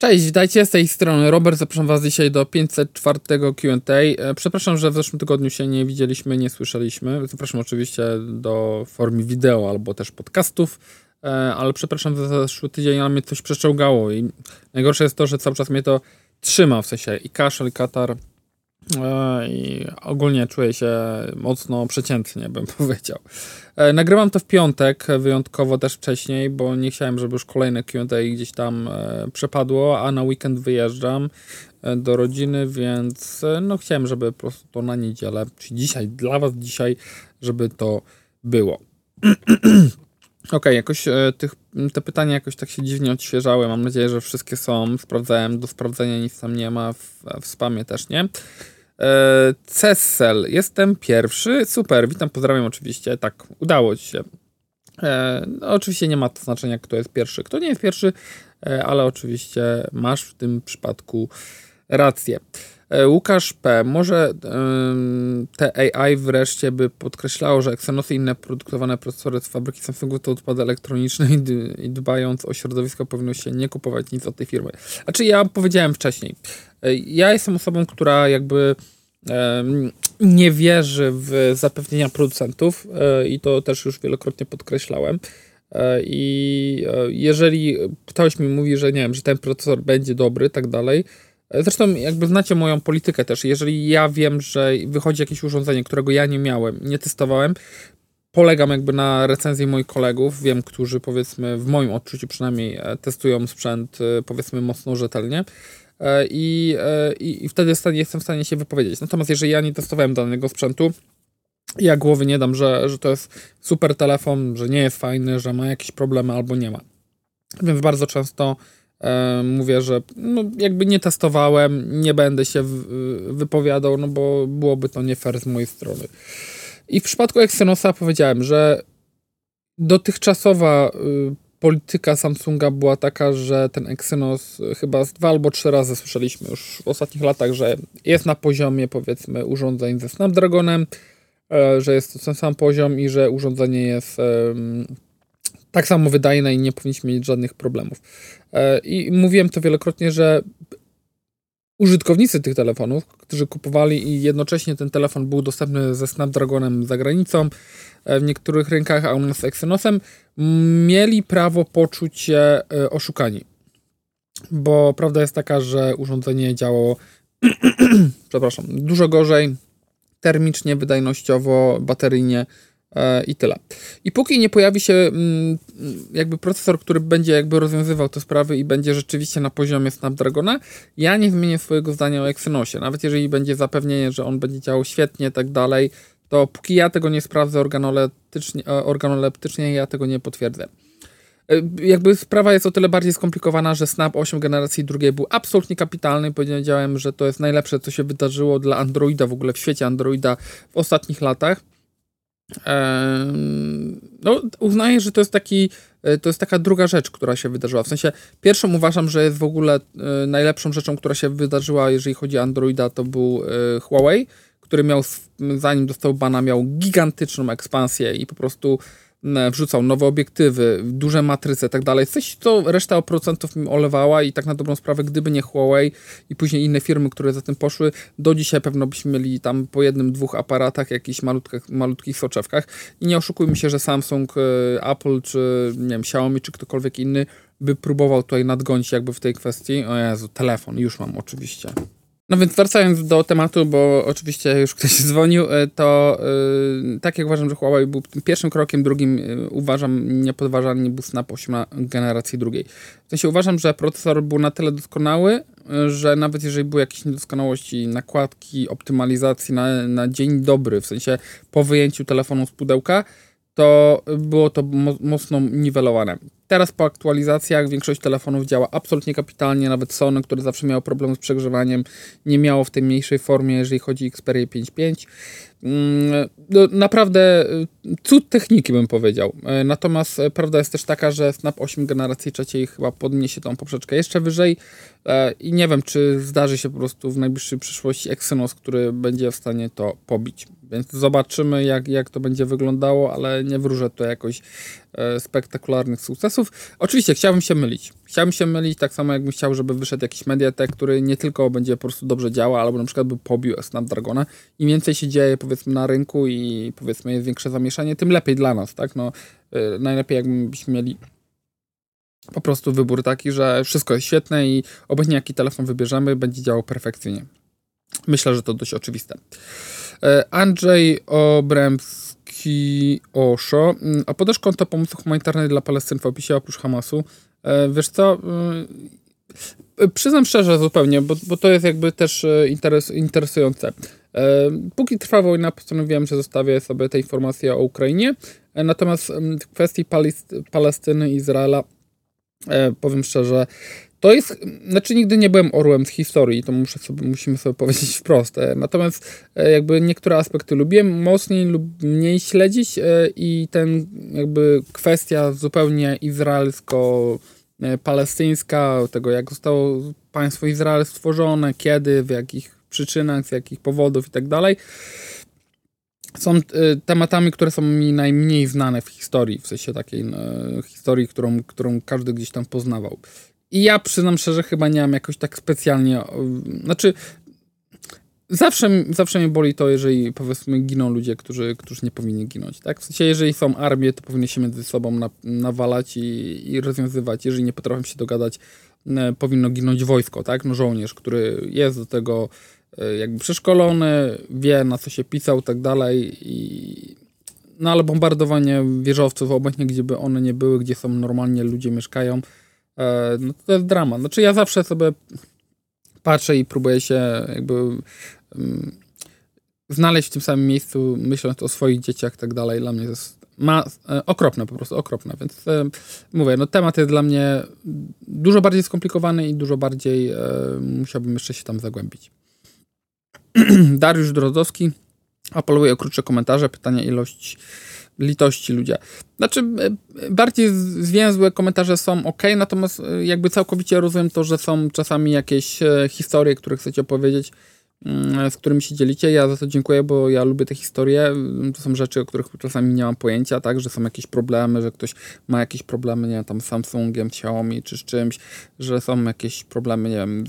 Cześć, witajcie z tej strony Robert, zapraszam was dzisiaj do 504 Q&A. E, przepraszam, że w zeszłym tygodniu się nie widzieliśmy, nie słyszeliśmy. Zapraszam oczywiście do formy wideo albo też podcastów, e, ale przepraszam za zeszły tydzień, ale mnie coś przeczołgało i najgorsze jest to, że cały czas mnie to trzyma, w sensie i kaszel, i katar, i ogólnie czuję się mocno przeciętnie, bym powiedział. E, nagrywam to w piątek, wyjątkowo też wcześniej, bo nie chciałem, żeby już kolejne Q&A gdzieś tam e, przepadło, a na weekend wyjeżdżam do rodziny, więc no chciałem, żeby po prostu to na niedzielę, czy dzisiaj, dla was dzisiaj, żeby to było. Okej, okay, jakoś tych, te pytania jakoś tak się dziwnie odświeżały. Mam nadzieję, że wszystkie są. Sprawdzałem, do sprawdzenia nic tam nie ma, w, w spamie też nie. E, Cesel, jestem pierwszy. Super, witam, pozdrawiam oczywiście. Tak, udało ci się. E, no, oczywiście nie ma to znaczenia, kto jest pierwszy, kto nie jest pierwszy, e, ale oczywiście masz w tym przypadku rację. Łukasz P. Może te AI wreszcie by podkreślało, że Exynosy i inne produkowane procesory z fabryki Samsungu to odpady elektroniczne i, dbając o środowisko powinno się nie kupować nic od tej firmy. Znaczy ja powiedziałem wcześniej. Ja jestem osobą, która jakby nie wierzy w zapewnienia producentów e, i to też już wielokrotnie podkreślałem. E, I e, jeżeli ktoś mi mówi, że nie wiem, że ten procesor będzie dobry, tak dalej, Zresztą, jakby znacie moją politykę też. Jeżeli ja wiem, że wychodzi jakieś urządzenie, którego ja nie miałem, nie testowałem, polegam jakby na recenzji moich kolegów. Wiem, którzy powiedzmy, w moim odczuciu przynajmniej, testują sprzęt powiedzmy mocno rzetelnie. E, i, e, i, i wtedy jestem w stanie się wypowiedzieć. Natomiast jeżeli ja nie testowałem danego sprzętu, ja głowy nie dam, że, że to jest super telefon, że nie jest fajny, że ma jakieś problemy albo nie ma. Więc bardzo często e, mówię, że no, jakby nie testowałem, nie będę się w, wypowiadał, no bo byłoby to nie fair z mojej strony. I w przypadku Exynosa powiedziałem, że dotychczasowa y, polityka Samsunga była taka, że ten Exynos chyba z dwa albo trzy razy słyszeliśmy już w ostatnich latach, że jest na poziomie powiedzmy urządzeń ze Snapdragonem, e, że jest to ten sam poziom i że urządzenie jest tak samo wydajne i nie powinniśmy mieć żadnych problemów. E, I mówiłem to wielokrotnie, że użytkownicy tych telefonów, którzy kupowali i jednocześnie ten telefon był dostępny ze Snapdragonem za granicą, e, w niektórych rynkach, a u nas Exynosem, mieli prawo poczuć się e, oszukani. Bo prawda jest taka, że urządzenie działało przepraszam, dużo gorzej termicznie, wydajnościowo, bateryjnie i tyle. I póki nie pojawi się mm, jakby procesor, który będzie jakby rozwiązywał te sprawy i będzie rzeczywiście na poziomie Snapdragona, ja nie zmienię swojego zdania o Exynosie. Nawet jeżeli będzie zapewnienie, że on będzie działał świetnie tak dalej, to póki ja tego nie sprawdzę organoleptycznie, e, organoleptycznie ja tego nie potwierdzę. E, jakby sprawa jest o tyle bardziej skomplikowana, że Snap 8 generacji drugiej był absolutnie kapitalny. Powiedziałem, że to jest najlepsze, co się wydarzyło dla Androida w ogóle w świecie Androida w ostatnich latach no, uznaję, że to jest taki, e, to jest taka druga rzecz, która się wydarzyła. W sensie, pierwszą uważam, że jest w ogóle e, najlepszą rzeczą, która się wydarzyła, jeżeli chodzi o Androida, to był e, Huawei, który miał, zanim dostał bana, miał gigantyczną ekspansję i po prostu wrzucał nowe obiektywy, duże matryce i tak dalej. Coś, co reszta procentów mi olewała i tak na dobrą sprawę, gdyby nie Huawei i później inne firmy, które za tym poszły, do dzisiaj pewno byśmy mieli tam po jednym, dwóch aparatach, jakichś malutkich, malutkich soczewkach. I nie oszukujmy się, że Samsung, e, Apple, czy nie wiem, Xiaomi, czy ktokolwiek inny by próbował tutaj nadgonić jakby w tej kwestii. O Jezu, telefon, już mam oczywiście. No więc wracając do tematu, bo oczywiście już ktoś dzwonił, e, to yy, tak jak uważam, że Huawei był tym pierwszym krokiem, drugim yy, uważam niepodważalnie Snap 8 generacji drugiej. W sensie uważam, że procesor był na tyle doskonały, yy, że nawet jeżeli były jakieś niedoskonałości, nakładki, optymalizacji na, na dzień dobry, w sensie po wyjęciu telefonu z pudełka, to było to mocno niwelowane. Teraz po aktualizacjach większość telefonów działa absolutnie kapitalnie, nawet Sony, które zawsze miało problem z przegrzewaniem, nie miało w tej mniejszej formie, jeżeli chodzi o Xperia 5.5. Mm, no, naprawdę y, cud techniki bym powiedział. E, natomiast e, prawda jest też taka, że Snap 8 generacji trzeciej chyba podniesie tą poprzeczkę jeszcze wyżej i nie wiem, czy zdarzy się po prostu w najbliższej przyszłości Exynos, który będzie w stanie to pobić. Więc zobaczymy, jak, jak to będzie wyglądało, ale nie wróżę to jakoś e, spektakularnych sukcesów. Oczywiście chciałbym się mylić. Chciałbym się mylić tak samo, jakbym chciał, żeby wyszedł jakiś Mediatek, który nie tylko będzie po prostu dobrze działa, albo na przykład by pobił Snapdragona. Im więcej się dzieje powiedzmy na rynku i powiedzmy jest większe zamieszanie, tym lepiej dla nas, tak? No, e, najlepiej jakbyśmy mieli po prostu wybór taki, że wszystko jest świetne i obecnie jaki telefon wybierzemy, będzie działał perfekcyjnie. Myślę, że to dość oczywiste. E, Andrzej Obremski Oszo. Mm, a podasz konto pomocy humanitarnej dla Palestyny w opisie oprócz Hamasu. E, wiesz co? E, przyznam szczerze zupełnie, bo, bo to jest jakby też interes, interesujące. Póki trwa wojna, postanowiłem, że zostawię sobie te informacje o Ukrainie. Natomiast mm, w kwestii Palestyny i Izraela powiem szczerze, to jest, znaczy nigdy nie byłem orłem z historii, to muszę sobie, musimy sobie powiedzieć wprost. E, natomiast e, jakby niektóre aspekty lubiłem mocniej lub mniej śledzić e, i ten jakby kwestia zupełnie izraelsko-palestyńska, tego jak zostało państwo Izrael stworzone, kiedy, w jakich przyczynach, z jakich powodów i tak dalej, są tematami, które są mi najmniej znane w historii, w sensie takiej historii, którą, którą każdy gdzieś tam poznawał. I ja przyznam szczerze, chyba nie mam jakoś tak specjalnie. Znaczy, zawsze, zawsze mnie boli to, jeżeli powiedzmy giną ludzie, którzy, którzy nie powinni ginąć. Tak? W sensie, jeżeli są armie, to powinny się między sobą na, nawalać i, i rozwiązywać. Jeżeli nie potrafią się dogadać, e, powinno ginąć wojsko, tak? No, żołnierz, który jest do tego e, jakby przeszkolony, wie na co się pisał, tak dalej. I, no ale bombardowanie wieżowców, obecnie gdzie by one nie były, gdzie są normalnie ludzie mieszkają, no to jest drama. Znaczy ja zawsze sobie patrzę i próbuję się jakby um, znaleźć w tym samym miejscu, myśląc o swoich dzieciach i tak dalej. Dla mnie to jest ma, e, okropne, po prostu okropne. Więc e, mówię, no temat jest dla mnie dużo bardziej skomplikowany i dużo bardziej e, musiałbym jeszcze się tam zagłębić. Dariusz Drozdowski apeluje o krótsze komentarze, pytania, ilość litości ludzie. Znaczy, e, bardziej zwięzłe komentarze są ok, natomiast e, jakby całkowicie rozumiem to, że są czasami jakieś e, historie, które chcecie opowiedzieć, mm, z którymi się dzielicie. Ja za to dziękuję, bo ja lubię te historie. To są rzeczy, o których czasami nie mam pojęcia, tak, że są jakieś problemy, że ktoś ma jakieś problemy, nie wiem, tam z Samsungiem, Xiaomi czy z czymś, że są jakieś problemy, nie wiem,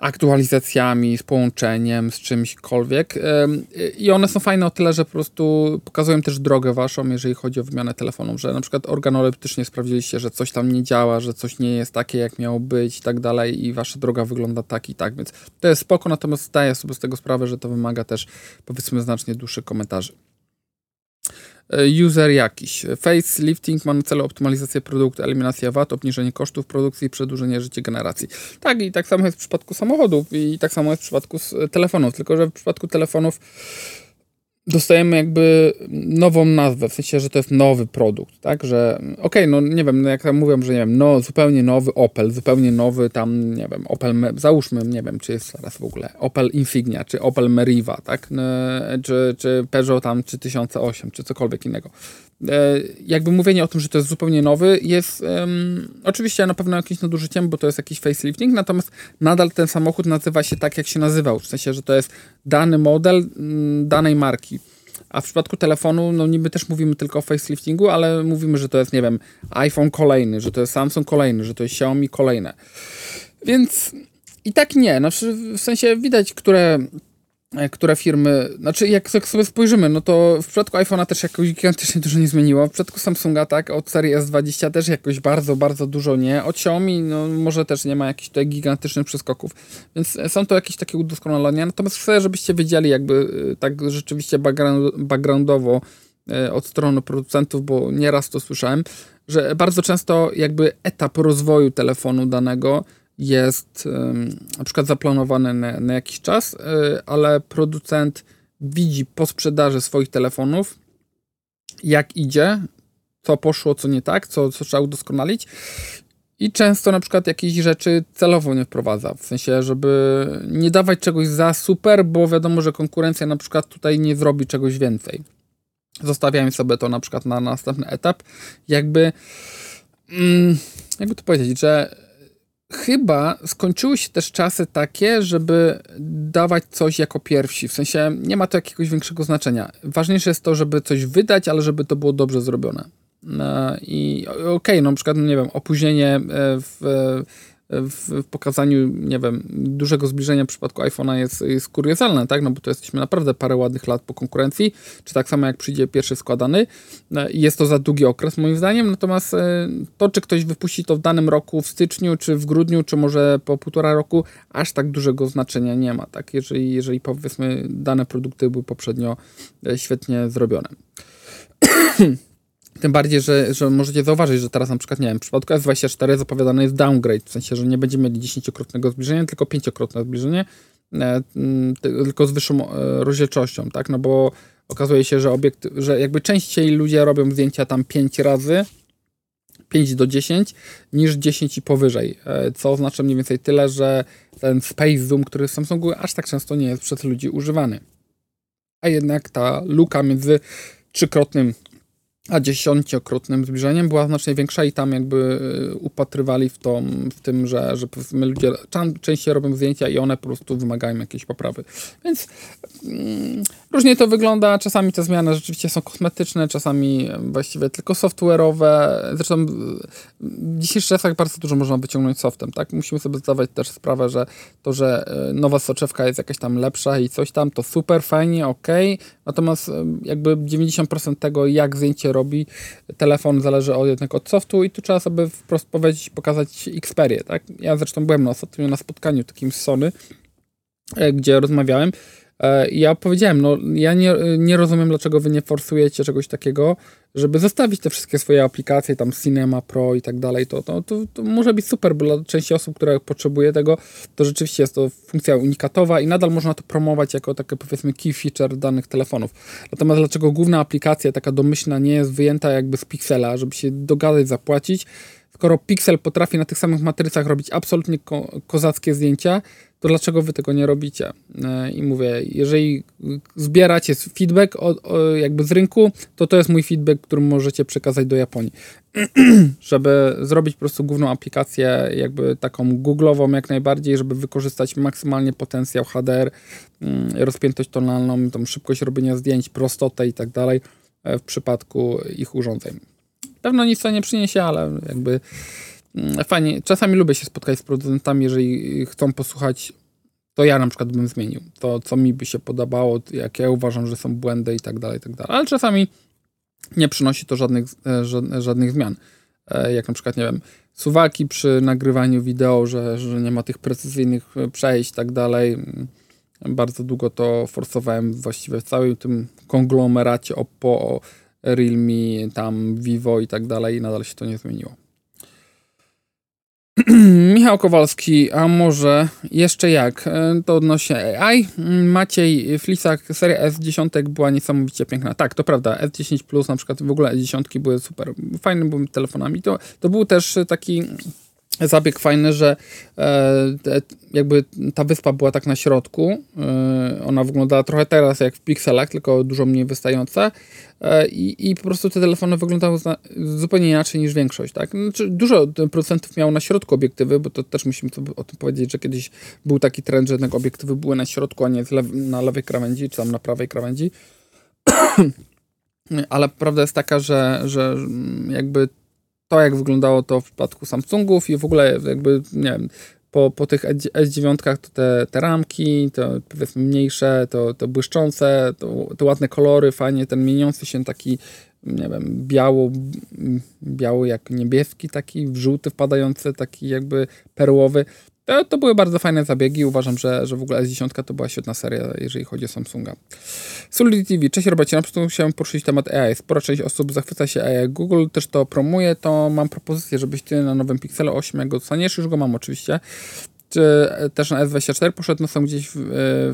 aktualizacjami, z połączeniem, z czymśkolwiek. I one są fajne o tyle, że po prostu pokazują też drogę waszą, jeżeli chodzi o wymianę telefonów, że na przykład organoleptycznie sprawdziliście, że coś tam nie działa, że coś nie jest takie, jak miało być i tak dalej i wasza droga wygląda tak i tak, więc to jest spoko, natomiast zdaję sobie z tego sprawę, że to wymaga też powiedzmy znacznie dłuższych komentarzy. E, user jakiś. Facelifting ma na celu optymalizację produktu, eliminację VAT, obniżenie kosztów produkcji i przedłużenie życia generacji. Tak, i tak samo jest w przypadku samochodów i tak samo jest w przypadku telefonów, tylko że w przypadku telefonów dostajemy jakby nową nazwę, w sensie, że to jest nowy produkt, tak, że okej, okay, no nie wiem, no jak tam mówią, że nie wiem, no zupełnie nowy Opel, zupełnie nowy tam, nie wiem, Opel, załóżmy, nie wiem, czy jest teraz w ogóle Opel Insignia, czy Opel Meriva, tak, no, czy, czy Peugeot tam 3008, czy cokolwiek innego. E, jakby mówienie o tym, że to jest zupełnie nowy jest um, oczywiście na pewno jakimś nadużyciem, bo to jest jakiś facelifting, natomiast nadal ten samochód nazywa się tak, jak się nazywał, w sensie, że to jest dany model mm, danej marki. A w przypadku telefonu, no niby też mówimy tylko o faceliftingu, ale mówimy, że to jest, nie wiem, iPhone kolejny, że to jest Samsung kolejny, że to jest Xiaomi kolejne. Więc i tak nie. Znaczy, w sensie widać, które które firmy, znaczy jak, sobie spojrzymy, no to w przypadku iPhone'a też jakoś gigantycznie dużo nie zmieniło, w przypadku Samsunga tak, od serii S20 też jakoś bardzo, bardzo dużo nie, od Xiaomi no może też nie ma jakichś tutaj gigantycznych przeskoków, więc są to jakieś takie udoskonalenia, natomiast chcę, żebyście wiedzieli jakby e, tak rzeczywiście background, backgroundowo e, od strony producentów, bo nieraz to słyszałem, że bardzo często jakby etap rozwoju telefonu danego jest na przykład zaplanowany na, na jakiś czas, e, ale producent widzi po sprzedaży swoich telefonów, jak idzie, co poszło, co nie tak, co, co trzeba udoskonalić. I często na przykład jakieś rzeczy celowo nie wprowadza. W sensie, żeby nie dawać czegoś za super, bo wiadomo, że konkurencja na przykład tutaj nie zrobi czegoś więcej. Zostawiamy sobie to na przykład na następny etap. Jakby, mm, jakby to powiedzieć, że chyba skończyły się też czasy takie, żeby dawać coś jako pierwsi. W sensie nie ma to jakiegoś większego znaczenia. Ważniejsze jest to, żeby coś wydać, ale żeby to było dobrze zrobione. I okej, okay, no na przykład, nie wiem, opóźnienie w w, pokazaniu, nie wiem, dużego zbliżenia w przypadku iPhone'a jest, jest kuriozalne, tak? No bo to jesteśmy naprawdę parę ładnych lat po konkurencji, czy tak samo jak przyjdzie pierwszy składany. E, jest to za długi okres moim zdaniem, natomiast e, to, czy ktoś wypuści to w danym roku, w styczniu, czy w grudniu, czy może po półtora roku, aż tak dużego znaczenia nie ma, tak? Jeżeli, jeżeli powiedzmy dane produkty były poprzednio e, świetnie zrobione. Tym bardziej, że, że możecie zauważyć, że teraz na przykład, nie wiem, w przypadku S24 zapowiadany jest downgrade, w sensie, że nie będziemy mieli dziesięciokrotnego zbliżenia, tylko pięciokrotne zbliżenie, e, tylko z wyższą e, rozdzielczością, tak? No bo okazuje się, że obiekt, że jakby częściej ludzie robią zdjęcia tam 5 razy, 5 do 10, niż 10 i powyżej, e, co oznacza mniej więcej tyle, że ten Space Zoom, który w Samsungu aż tak często nie jest przez ludzi używany. A jednak ta luka między trzykrotnym a dziesięciokrotnym zbliżeniem była znacznie większa i tam jakby y, upatrywali w, to, w tym, że, że powiedzmy ludzie częściej robią zdjęcia i one po prostu wymagają jakiejś poprawy. Więc mm, różnie to wygląda. Czasami te zmiany rzeczywiście są kosmetyczne, czasami właściwie tylko software'owe. Zresztą w dzisiejszych czasach bardzo dużo można wyciągnąć softem, tak? Musimy sobie zdawać też sprawę, że to, że y, nowa soczewka jest jakaś tam lepsza i coś tam, to super, fajnie, ok. Natomiast y, jakby 90% tego, jak zdjęcie robi telefon, zależy od, jednak od softu i tu trzeba sobie wprost powiedzieć, pokazać Xperię, tak? Ja zresztą byłem ostatnio na spotkaniu takim z Sony, e, gdzie rozmawiałem ja powiedziałem, no ja nie, nie rozumiem, dlaczego wy nie forsujecie czegoś takiego, żeby zostawić te wszystkie swoje aplikacje, tam Cinema Pro i tak dalej, to, to, to, to może być super, bo dla części osób, które potrzebuje tego, to rzeczywiście jest to funkcja unikatowa i nadal można to promować jako takie powiedzmy key feature danych telefonów. Natomiast dlaczego główna aplikacja, taka domyślna, nie jest wyjęta jakby z Pixela, żeby się dogadać, zapłacić, skoro Pixel potrafi na tych samych matrycach robić absolutnie ko kozackie zdjęcia, to dlaczego wy tego nie robicie? E, I mówię, jeżeli zbieracie feedback o, o, jakby z rynku, to to jest mój feedback, który możecie przekazać do Japonii. żeby zrobić po prostu główną aplikację jakby taką googlową jak najbardziej, żeby wykorzystać maksymalnie potencjał HDR, mm, rozpiętość tonalną, tą szybkość robienia zdjęć, prostotę i tak dalej e, w przypadku ich urządzeń. Pewno nic to nie przyniesie, ale jakby fajnie. Czasami lubię się spotkać z producentami, jeżeli chcą posłuchać, to ja na przykład bym zmienił. To, co mi by się podobało, jak ja uważam, że są błędy i tak dalej, i tak dalej. Ale czasami nie przynosi to żadnych, e, żadnych zmian. E, jak na przykład, nie wiem, suwaki przy nagrywaniu wideo, że, że nie ma tych precyzyjnych przejść i tak dalej. Bardzo długo to forsowałem właściwie w całym tym konglomeracie Oppo, Realme, tam Vivo i tak dalej, nadal się to nie zmieniło. Michał Kowalski, a może jeszcze jak? E, to odnośnie AI. Maciej Flisak, seria S10 była niesamowicie piękna. Tak, to prawda. S10 Plus, na przykład w ogóle S10 były super. Fajne były telefonami. To, to był też taki zabieg fajny, że e, jakby ta wyspa była tak na środku. E, ona wyglądała trochę teraz jak w pikselach, tylko dużo mniej wystająca. E, i, I po prostu te telefony wyglądały zupełnie inaczej niż większość. Tak? Znaczy, dużo producentów miało na środku obiektywy, bo to też musimy o tym powiedzieć, że kiedyś był taki trend, że jednak obiektywy były na środku, a nie na lewej krawędzi, czy tam na prawej krawędzi. Ale prawda jest taka, że, że jakby to, jak wyglądało to w przypadku Samsungów i w ogóle jakby, nie wiem, po, po tych S9 to te, te ramki, to powiedzmy mniejsze, to, to błyszczące, to, to ładne kolory, fajnie ten mieniący się taki, nie wiem, biało, biało jak niebieski taki, żółty wpadający, taki jakby perłowy. To, to były bardzo fajne zabiegi. Uważam, że, że w ogóle S10 to była świetna seria, jeżeli chodzi o Samsunga. Solid TV. Cześć Robercie, na początku chciałem poruszyć temat AI. Spora część osób zachwyca się AI. Google też to promuje, to mam propozycję, żebyś ty na nowym Pixelu 8, jak go dostaniesz, już go mam oczywiście, czy też na S24 poszedł nosem gdzieś w,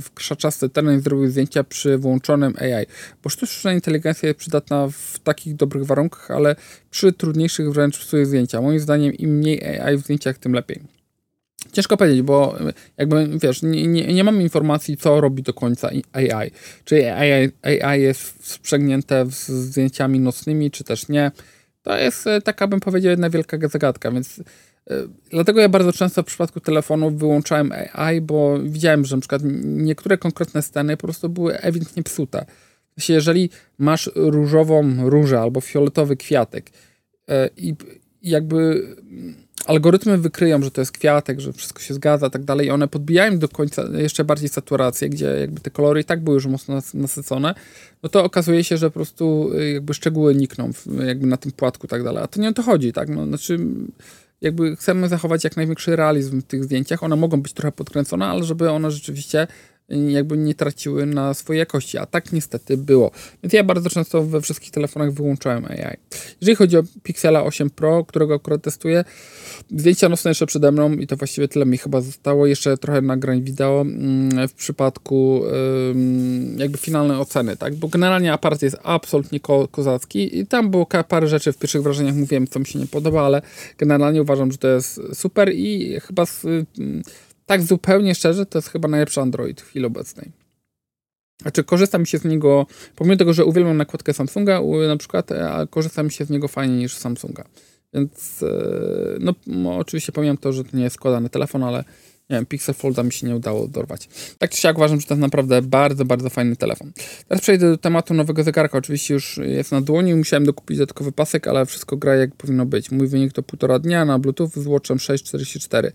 w krzaczasty teren i zrobił zdjęcia przy włączonym AI. Bo sztuczna inteligencja jest przydatna w takich dobrych warunkach, ale przy trudniejszych wręcz psuje zdjęcia. Moim zdaniem im mniej AI w zdjęciach, tym lepiej. Ciężko powiedzieć, bo jakby wiesz, nie, nie, nie mamy informacji, co robi do końca AI. Czy AI, AI jest sprzęgnięte z zdjęciami nocnymi, czy też nie. To jest e, taka, bym powiedział, jedna wielka zagadka, więc y, dlatego ja bardzo często w przypadku telefonów wyłączałem AI, bo widziałem, że na przykład niektóre konkretne sceny po prostu były ewidentnie psute. jeżeli masz różową różę albo fioletowy kwiatek e, i jakby algorytmy wykryją, że to jest kwiatek, że wszystko się zgadza, tak dalej, i one podbijają do końca jeszcze bardziej saturację, gdzie jakby te kolory i tak były już mocno nasycone, no to okazuje się, że po prostu y, jakby szczegóły nikną jakby na tym płatku tak dalej. A to nie o to chodzi, tak? No, znaczy jakby chcemy zachować jak największy realizm w tych zdjęciach. One mogą być trochę podkręcone, ale żeby one rzeczywiście jakby nie traciły na swojej jakości, a tak niestety było. Więc ja bardzo często we wszystkich telefonach wyłączałem AI. Jeżeli chodzi o Pixela 8 Pro, którego akurat testuję, zdjęcia nocne jeszcze przede mną i to właściwie tyle mi chyba zostało. Jeszcze trochę nagrań wideo mm, w przypadku jakby finalnej oceny, tak? Bo generalnie aparat jest absolutnie ko kozacki i tam było parę rzeczy w pierwszych wrażeniach mówiłem, co mi się nie podoba, ale generalnie uważam, że to jest super i chyba z, tak zupełnie szczerze, to jest chyba najlepszy Android w chwili obecnej. Znaczy, korzysta mi się z niego, pomimo tego, że uwielbiam nakładkę Samsunga, na przykład, e, a korzysta mi się z niego fajniej niż Samsunga. Więc, e, no, oczywiście pomijam to, że to nie jest składany telefon, ale nie wiem, Pixel Folda mi się nie udało dorwać. Tak czy siak uważam, że to jest naprawdę bardzo, bardzo fajny telefon. Teraz przejdę do tematu nowego zegarka. Oczywiście już jest na dłoni, musiałem dokupić dodatkowy pasek, ale wszystko gra jak powinno być. Mój wynik to półtora dnia na Bluetooth z Watchem 6.44,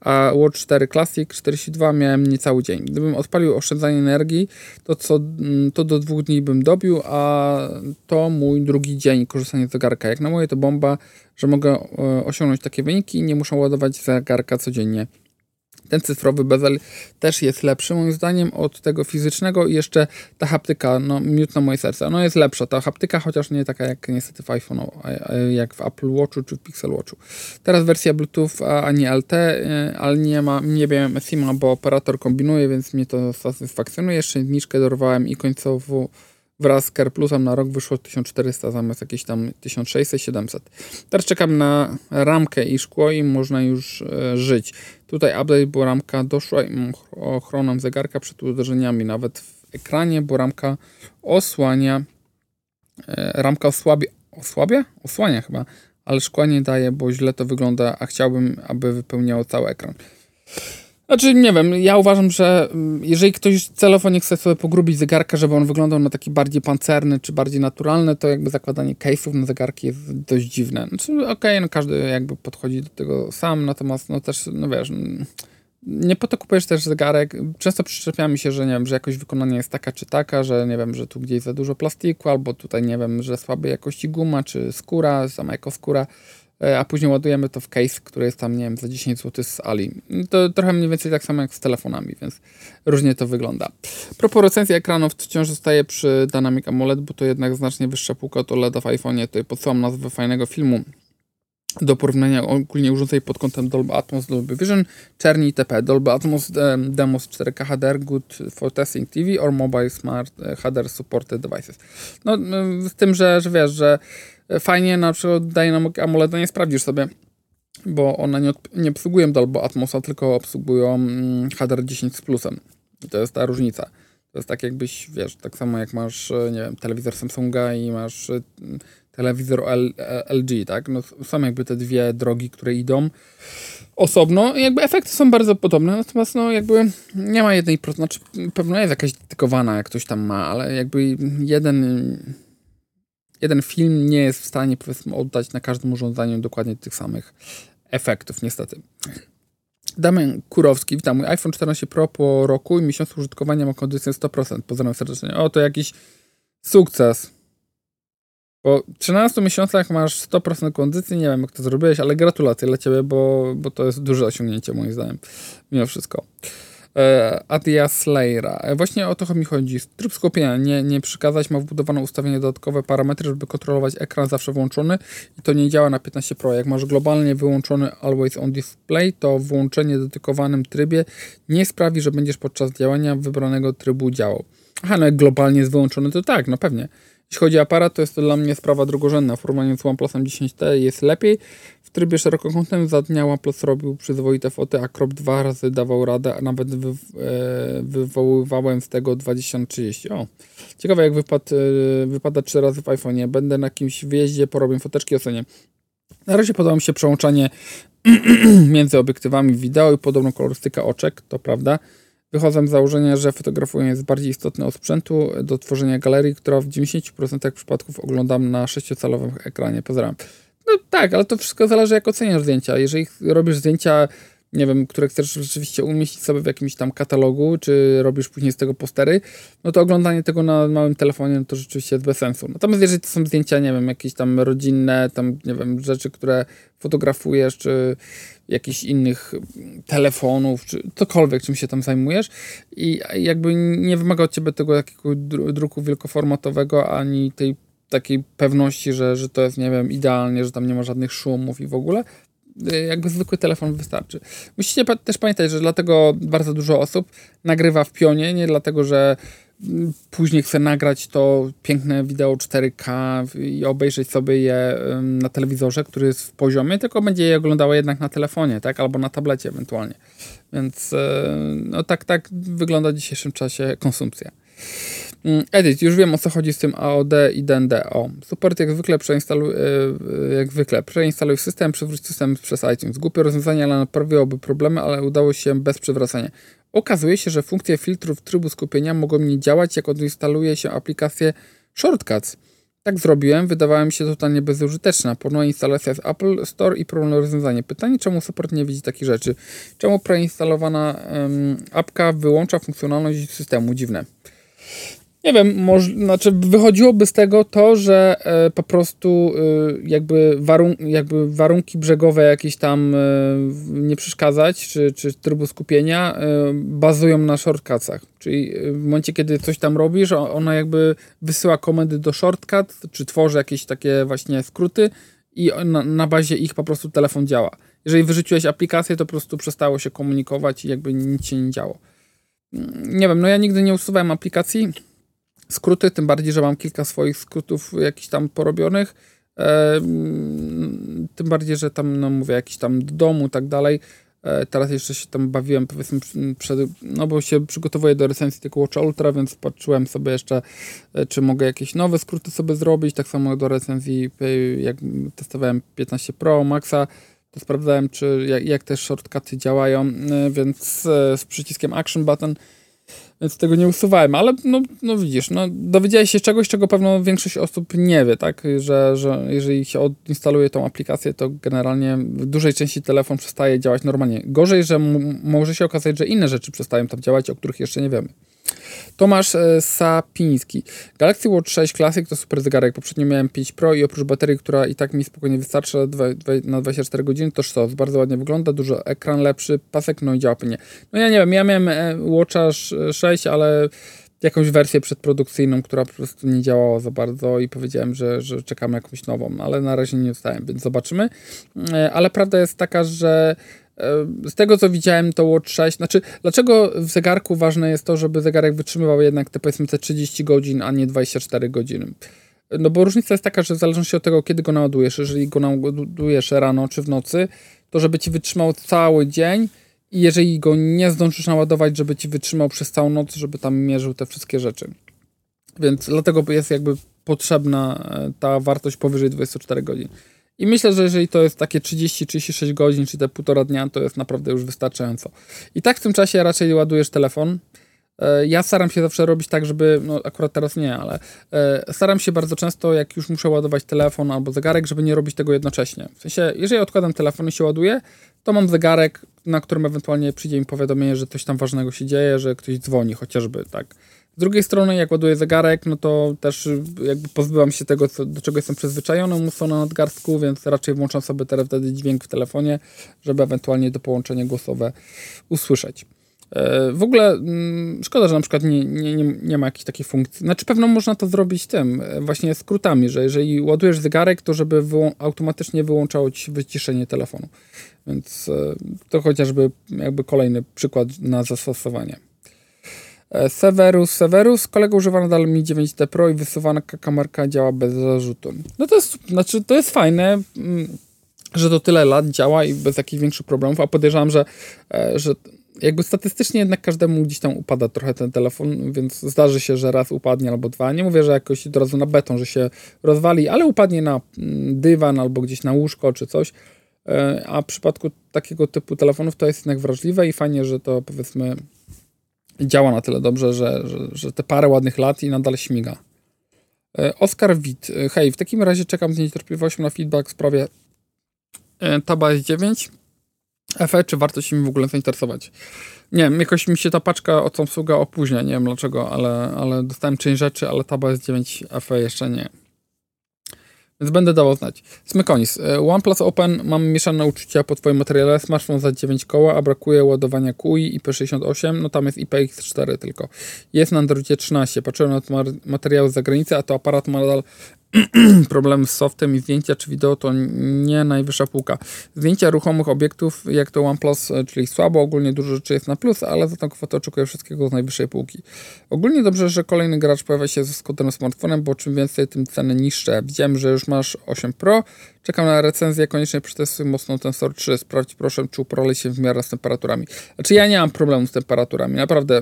a Watch 4 Classic 42 miałem niecały dzień. Gdybym odpalił oszczędzanie energii, to, co, to do dwóch dni bym dobił, a to mój drugi dzień korzystania z zegarka. Jak na moje to bomba, że mogę e, osiągnąć takie wyniki i nie muszę ładować zegarka codziennie ten cyfrowy bezel też jest lepszy moim zdaniem od tego fizycznego i jeszcze ta haptyka, no miód na moje serce, no jest lepsza ta haptyka, chociaż nie taka jak niestety w iPhone, jak w Apple Watchu czy w Pixel Watchu. Teraz wersja Bluetooth, a nie LT, e, ale nie ma, nie wiem SIM-a, bo operator kombinuje, więc mnie to satysfakcjonuje. Jeszcze zniżkę dorwałem i końcowo wraz z Care Plusem na rok wyszło 1400 zamiast jakieś tam 1600-700. Teraz czekam na ramkę i szkło i można już e, żyć. Tutaj update, bo ramka doszła i ochroną zegarka przed uderzeniami. Nawet w ekranie, bo ramka osłania, e, ramka osłabia, osłabia? Osłania chyba, ale szkła nie daje, bo źle to wygląda, a chciałbym, aby wypełniało cały ekran. Znaczy, nie wiem, ja uważam, że mm, jeżeli ktoś celowo nie chce sobie pogrubić zegarka, żeby on wyglądał na taki bardziej pancerny czy bardziej naturalny, to jakby zakładanie case'ów na zegarki jest dość dziwne. Znaczy, okej, okay, no każdy jakby podchodzi do tego sam, natomiast no też, no wiesz, mm, nie po to kupujesz też zegarek. Często przyczepia mi się, że nie wiem, że jakość wykonania jest taka czy taka, że nie wiem, że tu gdzieś za dużo plastiku, albo tutaj nie wiem, że słabej jakości guma, czy skóra, sama jako skóra. E, a później ładujemy to w case, który jest tam, nie wiem, za 10 zł z Ali. To trochę mniej więcej tak samo jak z telefonami, więc różnie to wygląda. Propos recenzji ekranów, wciąż zostaje przy Dynamic AMOLED, bo to jednak znacznie wyższa półka od OLED w iPhone'ie. Tutaj podsyłam nazwę fajnego filmu do porównania ogólnie urządzeń pod kątem Dolby Atmos, Dolby Vision, czerni itp. Dolby Atmos Demos 4K HDR good for testing TV or mobile smart e, HDR supported devices. No, z tym, że, że wiesz, że fajnie na przykład Dynamic AMOLED nie sprawdzisz sobie, bo one nie, nie obsługują Dolby Atmosa, tylko obsługują mm, HDR 10 z plusem. I to jest ta różnica. To jest tak jakbyś, wiesz, tak samo jak masz, e, nie wiem, telewizor Samsunga i masz e, telewizor LG, tak? No, są jakby te dwie drogi, które idą osobno. Jakby efekty są bardzo podobne, natomiast no jakby nie ma jednej, znaczy pewno jest jakaś dedykowana, jak ktoś tam ma, ale jakby jeden jeden film nie jest w stanie powiedzmy oddać na każdym urządzeniu dokładnie tych samych efektów, niestety. Damian Kurowski, witam. Mój iPhone 14 Pro po roku i miesiącu użytkowania ma kondycję 100%. Pozdrawiam serdecznie. O, to jakiś sukces. Po 13 miesiącach masz 100% kondycji. Nie wiem, jak to zrobiłeś, ale gratulacje dla ciebie, bo, bo to jest duże osiągnięcie, moim zdaniem. Mimo wszystko. E, Adia Slayera. E, właśnie o to mi chodzi. Tryb skupienia nie, nie przykazać, ma wbudowane ustawienie dodatkowe parametry, żeby kontrolować ekran zawsze włączony i to nie działa na 15 Pro. Jak masz globalnie wyłączony Always On Display, to włączenie w dedykowanym trybie nie sprawi, że będziesz podczas działania wybranego trybu działał. Aha, no jak globalnie jest wyłączony, to tak, no pewnie. Jeśli chodzi o aparat, to jest to dla mnie sprawa drugorzędna. W porównaniu z OnePlusem 10T jest lepiej. W trybie szerokokątnym za dnia OnePlus robił przyzwoite foty, a Crop dwa razy dawał radę, a nawet wy, e, wywoływałem z tego 2030. O, ciekawe jak wypad, e, wypada trzy razy w iPhone'ie. Będę na jakimś wyjeździe, porobię foteczki, ocenię. Na razie podoba mi się przełączanie między obiektywami wideo i podobną kolorystykę oczek, to prawda. Wychodzę z założenia, że fotografuję jest bardziej istotne od sprzętu do tworzenia galerii, która w 90% przypadków oglądam na 6-calowym ekranie. Pozdrawiam. No tak, ale to wszystko zależy jak oceniasz zdjęcia. Jeżeli robisz zdjęcia nie wiem, które chcesz rzeczywiście umieścić sobie w jakimś tam katalogu, czy robisz później z tego postery, no to oglądanie tego na małym telefonie no to rzeczywiście jest bez sensu. Natomiast jeżeli to są zdjęcia, nie wiem, jakieś tam rodzinne, tam, nie wiem, rzeczy, które fotografujesz, czy jakichś innych telefonów, czy cokolwiek, czym się tam zajmujesz i jakby nie wymaga od ciebie tego takiego druku wielkoformatowego, ani tej takiej pewności, że, że to jest, nie wiem, idealnie, że tam nie ma żadnych szumów i w ogóle, jakby zwykły telefon wystarczy. Musicie też pamiętać, że dlatego bardzo dużo osób nagrywa w pionie, nie dlatego, że mm, później chce nagrać to piękne wideo 4K i obejrzeć sobie je na telewizorze, który jest w poziomie, tylko będzie je oglądało jednak na telefonie, tak, albo na tablecie ewentualnie. Więc y, no tak, tak wygląda w dzisiejszym czasie konsumpcja. Mm, Edit, już wiem o co chodzi z tym AOD i DND. O, support jak zwykle przeinstaluj, e, e, jak zwykle, przeinstaluj system, przywróć system przez iTunes. Głupie rozwiązanie, ale naprawiłoby problemy, ale udało się bez przywracania. Okazuje się, że funkcje filtrów trybu skupienia mogą nie działać, jak odinstaluje się aplikację Shortcuts. Tak zrobiłem, wydawała mi się totalnie bezużyteczna. Ponowna instalacja z Apple Store i problemne rozwiązanie. Pytanie, czemu support nie widzi takich rzeczy? Czemu preinstalowana um, apka wyłącza funkcjonalność systemu? Dziwne. Nie wiem, może, znaczy wychodziłoby z tego to, że e, po prostu e, jakby, warun jakby warunki brzegowe jakieś tam e, nie przeszkadzać, czy, czy trybu skupienia bazują na shortcutsach. Czyli w momencie, kiedy coś tam robisz, ona jakby wysyła komendy do shortcut, czy tworzy jakieś takie właśnie skróty i na, na bazie ich po prostu telefon działa. Jeżeli wyrzuciłeś aplikację, to po prostu przestało się komunikować i jakby nic się nie działo. Mm, nie wiem, no ja nigdy nie usuwałem aplikacji, skróty, tym bardziej, że mam kilka swoich skrótów jakichś tam porobionych. Tym bardziej, że tam, no mówię, jakiś tam do domu tak dalej. E, teraz jeszcze się tam bawiłem, powiedzmy, przed, no bo się przygotowuję do recenzji tego Watch Ultra, więc patrzyłem sobie jeszcze, e, czy mogę jakieś nowe skróty sobie zrobić. Tak samo do recenzji, e, jak testowałem 15 Pro Maxa, to sprawdzałem, czy jak, jak te shortcuty działają, więc z przyciskiem Action Button więc tego nie usuwałem, ale no, no widzisz, no, dowiedziałeś się czegoś, czego pewno większość osób nie wie, tak, że, że jeżeli się odinstaluje tą aplikację, to generalnie w dużej części telefon przestaje działać normalnie. Gorzej, że może się okazać, że inne rzeczy przestają tam działać, o których jeszcze nie wiemy. Tomasz e, Sapiński. Galaxy Watch 6 Classic to super zegarek. Poprzednio miałem 5 Pro i oprócz baterii, która i tak mi spokojnie wystarcza na 24 godziny, to sztos. Bardzo ładnie wygląda, dużo ekran lepszy, pasek, no i działa płynnie. No ja nie wiem, ja miałem e, Watcha 6, ale jakąś wersję przedprodukcyjną, która po prostu nie działała za bardzo i powiedziałem, że, że czekam jakąś nową, ale na razie nie dostałem, więc zobaczymy. E, ale prawda jest taka, że z tego co widziałem, to Watch 6, znaczy, dlaczego w zegarku ważne jest to, żeby zegarek wytrzymywał jednak te powiedzmy te 30 godzin, a nie 24 godziny? No bo różnica jest taka, że w zależności od tego, kiedy go naładujesz, jeżeli go naładujesz rano czy w nocy, to żeby ci wytrzymał cały dzień i jeżeli go nie zdążysz naładować, żeby ci wytrzymał przez całą noc, żeby tam mierzył te wszystkie rzeczy. Więc dlatego jest jakby potrzebna e, ta wartość powyżej 24 godzin. I myślę, że jeżeli to jest takie 30-36 godzin, czy te półtora dnia, to jest naprawdę już wystarczająco. I tak w tym czasie raczej ładujesz telefon. E, ja staram się zawsze robić tak, żeby, no akurat teraz nie, ale e, staram się bardzo często, jak już muszę ładować telefon albo zegarek, żeby nie robić tego jednocześnie. W sensie, jeżeli odkładam telefon i się ładuje, to mam zegarek, na którym ewentualnie przyjdzie mi powiadomienie, że coś tam ważnego się dzieje, że ktoś dzwoni chociażby, tak. Z drugiej strony, jak ładuję zegarek, no to też jakby pozbyłam się tego, co, do czego jestem przyzwyczajony, mocno na nadgarstku, więc raczej włączam sobie teraz wtedy dźwięk w telefonie, żeby ewentualnie to połączenie głosowe usłyszeć. E, w ogóle mm, szkoda, że na przykład nie, nie, nie, nie ma jakiejś takiej funkcji. Znaczy pewno można to zrobić tym, e, właśnie skrótami, że jeżeli ładujesz zegarek, to żeby wyłą automatycznie wyłączało ci wyciszenie telefonu. Więc e, to chociażby jakby kolejny przykład na zastosowanie. E, Severus, Severus, kolega używa nadal Mi 9T Pro i wysuwana kamerka działa bez zarzutu. No to jest, znaczy to jest fajne, mm, że to tyle lat działa i bez jakichś większych problemów, a podejrzewam, że, e, że jakby statystycznie jednak każdemu gdzieś tam upada trochę ten telefon, więc zdarzy się, że raz upadnie albo dwa. Nie mówię, że jakoś od razu na beton, że się rozwali, ale upadnie na mm, dywan albo gdzieś na łóżko czy coś. E, a w przypadku takiego typu telefonów to jest jednak wrażliwe i fajnie, że to powiedzmy działa na tyle dobrze, że, że, że te parę ładnych lat i nadal śmiga. E, Oskar Wit. E, hej, w takim razie czekam z niecierpliwością na feedback w sprawie Taba S9. FE, czy warto się mi w ogóle zainteresować? Nie wiem, jakoś mi się ta paczka od Samsunga opóźnia, nie wiem dlaczego, ale, ale dostałem część rzeczy, ale Taba S9 FE jeszcze nie. Więc będę dawał znać. Smykonis. E, OnePlus Open mam mieszane uczucia po twoim materiale. Smartphone za 9 koła, a brakuje ładowania QI IP68. No tam jest IPX4 tylko. Jest na Androidzie 13. Patrzyłem na materiały z zagranicy, a to aparat ma nadal problemy z softem i zdjęcia czy wideo to nie najwyższa półka. Zdjęcia ruchomych obiektów, jak to OnePlus, e, czyli słabo, ogólnie dużo rzeczy jest na plus, ale za tą kwotę oczekuję wszystkiego z najwyższej półki. Ogólnie dobrze, że kolejny gracz pojawia się ze skuterem smartfonem, bo czym więcej, tym ceny niższe. Widziałem, że już masz 8 Pro, czekam na recenzję, koniecznie przetestuj mocno Tensor 3, sprawdź proszę, czy uporali się w miarę z temperaturami. Znaczy ja nie mam problemu z temperaturami, naprawdę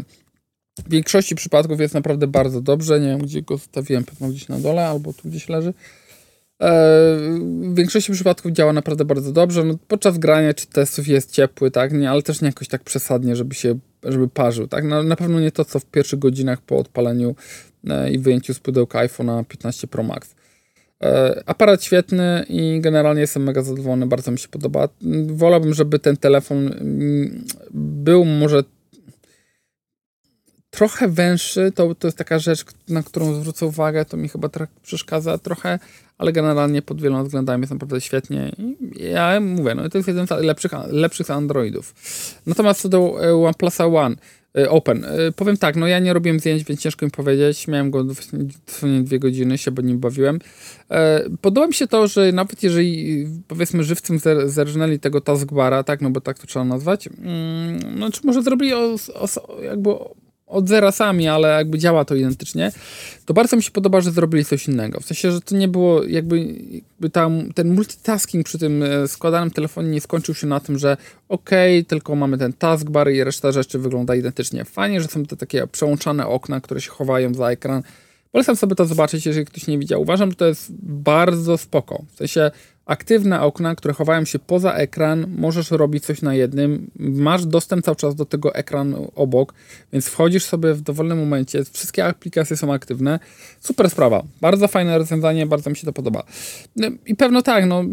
w większości przypadków jest naprawdę bardzo dobrze. Nie wiem, gdzie go zostawiłem, pewno gdzieś na dole albo tu gdzieś leży. E, w większości przypadków działa naprawdę bardzo dobrze. No, podczas grania czy testów jest ciepły, tak, nie, ale też nie jakoś tak przesadnie, żeby się żeby parzył. Tak? No, na pewno nie to, co w pierwszych godzinach po odpaleniu e, i wyjęciu z pudełka iPhone'a 15 Pro Max. E, aparat świetny i generalnie jestem mega zadowolony, bardzo mi się podoba. Wolałbym, żeby ten telefon mm, był może trochę węższy, to, to jest taka rzecz, na którą zwrócę uwagę, to mi chyba trochę przeszkadza trochę, ale generalnie pod wieloma względami jest naprawdę świetnie. I ja mówię, no to jest jeden z lepszych, lepszych Androidów. Natomiast co do e, OnePlusa One, e, Open. E, powiem tak, no ja nie robiłem zdjęć, więc ciężko mi powiedzieć. Miałem go dosłownie dwie godziny, się bo nim bawiłem. Podoba mi się to, że nawet jeżeli powiedzmy żywcem zerżnęli tego taskbara, tak, no bo tak to trzeba nazwać, mm, no czy może zrobili o, o, jakby od zera sami, ale jakby działa to identycznie, to bardzo mi się podoba, że zrobili coś innego. W sensie, że to nie było jakby, jakby tam, ten multitasking przy tym e, składanym telefonie nie skończył się na tym, że okej, okay, tylko mamy ten taskbar i reszta rzeczy wygląda identycznie. Fajnie, że są te takie przełączane okna, które się chowają za ekran. Polecam sobie to zobaczyć, jeżeli ktoś nie widział. Uważam, że to jest bardzo spoko. W sensie aktywne okna, które chowają się poza ekran, możesz robić coś na jednym, masz dostęp cały czas do tego ekranu obok, więc wchodzisz sobie w dowolnym momencie, wszystkie aplikacje są aktywne. Super sprawa, bardzo fajne rozwiązanie, bardzo mi się to podoba. No, I pewno tak, no,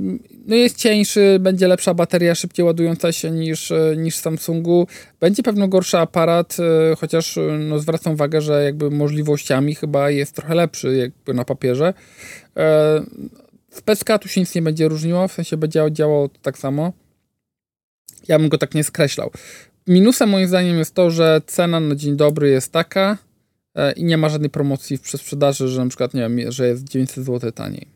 no jest cieńszy, będzie lepsza bateria, szybciej ładująca się niż, niż Samsungu, będzie pewno gorszy aparat, e, chociaż no, zwracam uwagę, że jakby możliwościami chyba jest trochę lepszy jakby na papierze. E, z tu się nic nie będzie różniło, w sensie będzie działało tak samo. Ja bym go tak nie skreślał. Minusem moim zdaniem jest to, że cena na dzień dobry jest taka e, i nie ma żadnej promocji w przesprzedaży, że na przykład, nie wiem, że jest 900 zł taniej.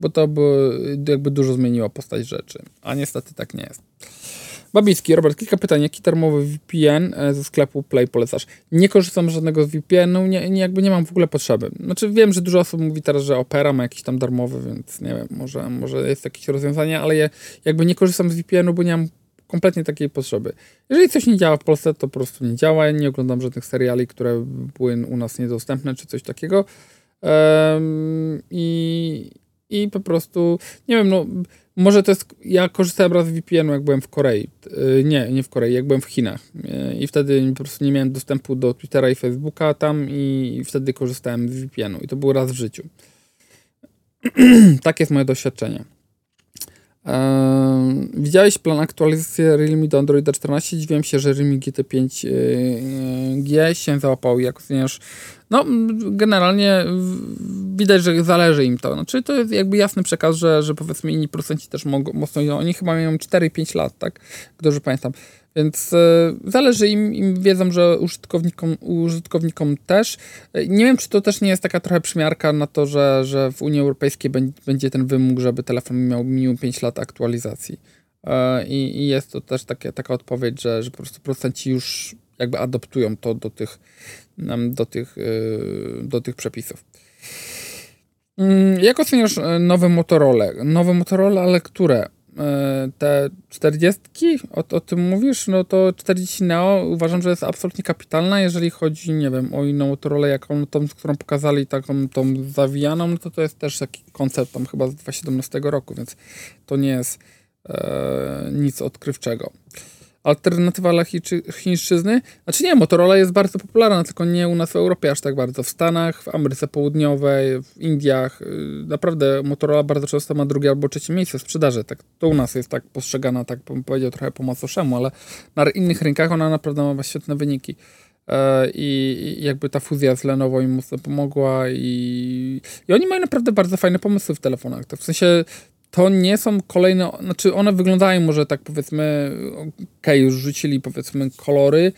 Bo to by jakby dużo zmieniło postać rzeczy. A niestety tak nie jest. Babicki, Robert, kilka pytań. Jaki termowy VPN e, ze sklepu Play polecasz? Nie korzystam z żadnego z VPN-u, nie, nie, jakby nie mam w ogóle potrzeby. Znaczy wiem, że dużo osób mówi teraz, że Opera ma jakiś tam darmowy, więc nie wiem, może, może jest jakieś rozwiązanie, ale ja jakby nie korzystam z VPN-u, bo nie mam kompletnie takiej potrzeby. Jeżeli coś nie działa w Polsce, to po prostu nie działa. Nie oglądam żadnych seriali, które były u nas niedostępne, czy coś takiego. Um, i, I po prostu, nie wiem, no może to jest. Ja korzystałem raz z VPN-u, jak byłem w Korei. Y, nie, nie w Korei, jak byłem w Chinach. Y, I wtedy po prostu nie miałem dostępu do Twittera i Facebooka tam, i wtedy korzystałem z VPN-u. I to był raz w życiu. tak jest moje doświadczenie. Widziałeś plan aktualizacji Realme do Androida 14? Dziwiłem się, że Realme GT5G się załapał. Jak oceniasz? No, generalnie widać, że zależy im to. Znaczy, to jest jakby jasny przekaz, że, że powiedzmy inni producenci też mogą mocno. Oni chyba mają 4-5 lat, tak? Dobrze pamiętam. Więc e, zależy im, im wiedzą, że użytkownikom, użytkownikom też. E, nie wiem, czy to też nie jest taka trochę przymiarka na to, że, że w Unii Europejskiej będzie ten wymóg, żeby telefon miał minimum 5 lat aktualizacji. E, I, jest to też takie, taka odpowiedź, że, że po prostu producenci już jakby adoptują to do tych, do tych, do tych przepisów. Mm, jak oceniasz nowe Motorola? Nowe Motorola, ale które? E, te 40, o, o tym mówisz, no to 40 Neo uważam, że jest absolutnie kapitalna, jeżeli chodzi, nie wiem, o inną Motorola, jaką tą, którą pokazali, taką tą zawijaną, no to to jest też taki koncept tam chyba z 2017 roku, więc to nie jest e, nic odkrywczego. Alternatywa dla chińszczyzny? Znaczy nie, Motorola jest bardzo popularna, tylko nie u nas w Europie aż tak bardzo. W Stanach, w Ameryce Południowej, w Indiach. Y, naprawdę Motorola bardzo często ma drugie albo trzecie miejsce w sprzedaży. Tak, to u nas jest tak postrzegana, tak bym powiedział, trochę po macoszemu, ale na innych rynkach ona naprawdę ma świetne wyniki. E, I jakby ta fuzja z Lenovo im mocno pomogła i, i oni mają naprawdę bardzo fajne pomysły w telefonach. To w sensie to nie są kolejne, znaczy one wyglądają może tak powiedzmy, okay, już rzucili powiedzmy kolory,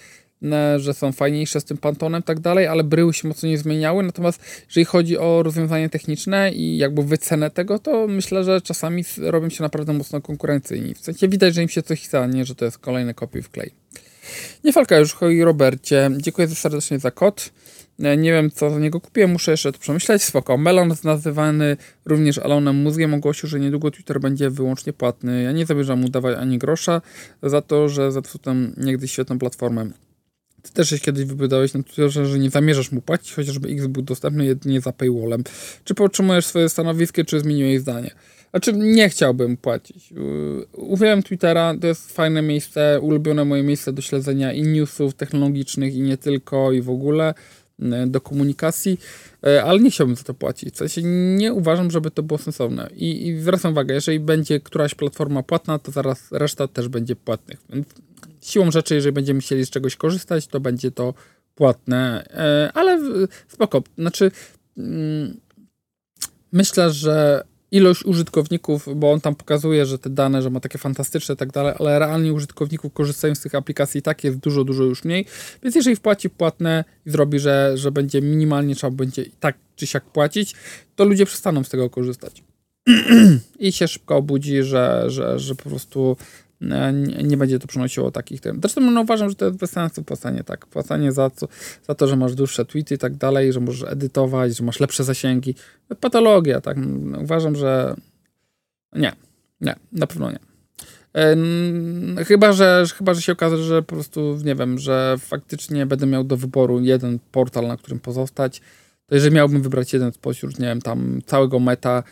że są fajniejsze z tym Pantonem i tak dalej, ale bryły się mocno nie zmieniały, natomiast jeżeli chodzi o rozwiązanie techniczne i jakby wycenę tego, to myślę, że czasami robią się naprawdę mocno konkurencyjni. W sensie widać, że im się coś chce, nie, że to jest kolejny kopiuj w klej. Nie falka już, hoj Robercie. Dziękuję serdecznie za kod. E, nie wiem, co za niego kupiłem, muszę jeszcze to przemyśleć. Spoko. Melon nazywany również Alonem Mózgiem ogłosił, że niedługo Twitter będzie wyłącznie płatny. Ja nie zamierzam mu dawać ani grosza za to, że zepsuł tam niegdyś świetną platformę. Ty też się kiedyś wypowiadałeś na Twitterze, że nie zamierzasz mu płacić, chociażby X był dostępny jedynie za paywallem. Czy podtrzymujesz swoje stanowisko, czy zmieniłeś zdanie? Znaczy, nie chciałbym płacić. Uwielbiam Twittera, to jest fajne miejsce, ulubione moje miejsce do śledzenia i newsów technologicznych, i nie tylko, i w ogóle do komunikacji, e, ale nie chciałbym za to płacić. W sensie nie uważam, żeby to było sensowne. I, I zwracam uwagę, jeżeli będzie któraś platforma płatna, to zaraz reszta też będzie płatnych. Siłą rzeczy, jeżeli będziemy chcieli z czegoś korzystać, to będzie to płatne, e, ale spoko. Znaczy, mm, myślę, że ilość użytkowników, bo on tam pokazuje, że te dane, że ma takie fantastyczne i tak dalej, ale realnie użytkowników korzystają z tych aplikacji i tak jest dużo, dużo już mniej. Więc jeżeli wpłaci płatne i zrobi, że, że będzie minimalnie trzeba będzie tak czy siak płacić, to ludzie przestaną z tego korzystać. I się szybko obudzi, że, że, że po prostu nie, nie będzie to przynosiło takich tym. Zresztą no, uważam, że to jest bez sensu płacenie, tak. Płacenie za, co, za to, że masz dłuższe tweety i tak dalej, że możesz edytować, że masz lepsze zasięgi. Patologia, tak. Uważam, że nie, nie, na pewno nie. E, chyba, że, chyba, że się okaże, że po prostu, nie wiem, że faktycznie będę miał do wyboru jeden portal, na którym pozostać, to jeżeli miałbym wybrać jeden spośród, nie wiem, tam całego meta,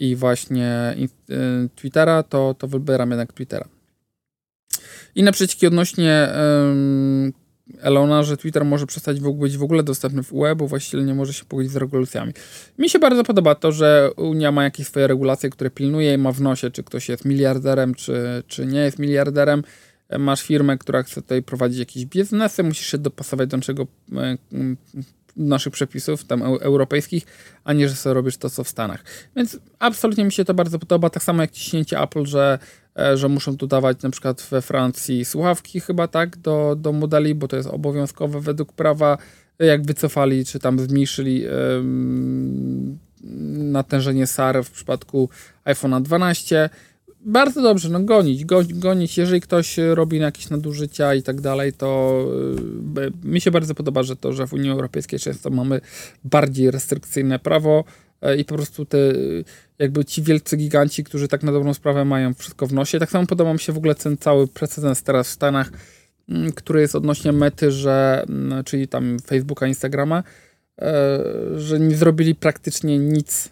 i właśnie y, Twittera, to, to wybieram jednak Twittera. Inne przecieki odnośnie um, Elona, że Twitter może przestać być w ogóle dostępny w UE, bo właściwie nie może się pogodzić z regulacjami. Mi się bardzo podoba to, że Unia ma jakieś swoje regulacje, które pilnuje i ma w nosie, czy ktoś jest miliarderem, czy, czy nie jest miliarderem. Masz firmę, która chce tutaj prowadzić jakieś biznesy, musisz się dopasować do czego e, naszych przepisów, tam europejskich, a nie, że sobie robisz to, co w Stanach. Więc absolutnie mi się to bardzo podoba, tak samo jak ciśnięcie Apple, że, e, że muszą tu dawać na przykład we Francji słuchawki chyba, tak, do, do modeli, bo to jest obowiązkowe według prawa, jak wycofali, czy tam zmniejszyli natężenie SAR w przypadku iPhone'a 12, bardzo dobrze, no gonić, gonić. Jeżeli ktoś robi jakieś nadużycia i tak dalej, to y, mi się bardzo podoba, że to, że w Unii Europejskiej często mamy bardziej restrykcyjne prawo y, i po prostu te jakby ci wielcy giganci, którzy tak na dobrą sprawę mają wszystko w nosie. Tak samo podoba mi się w ogóle ten cały precedens teraz w Stanach, mm, który jest odnośnie mety, że, mm, czyli tam Facebooka, Instagrama, y, że nie zrobili praktycznie nic E,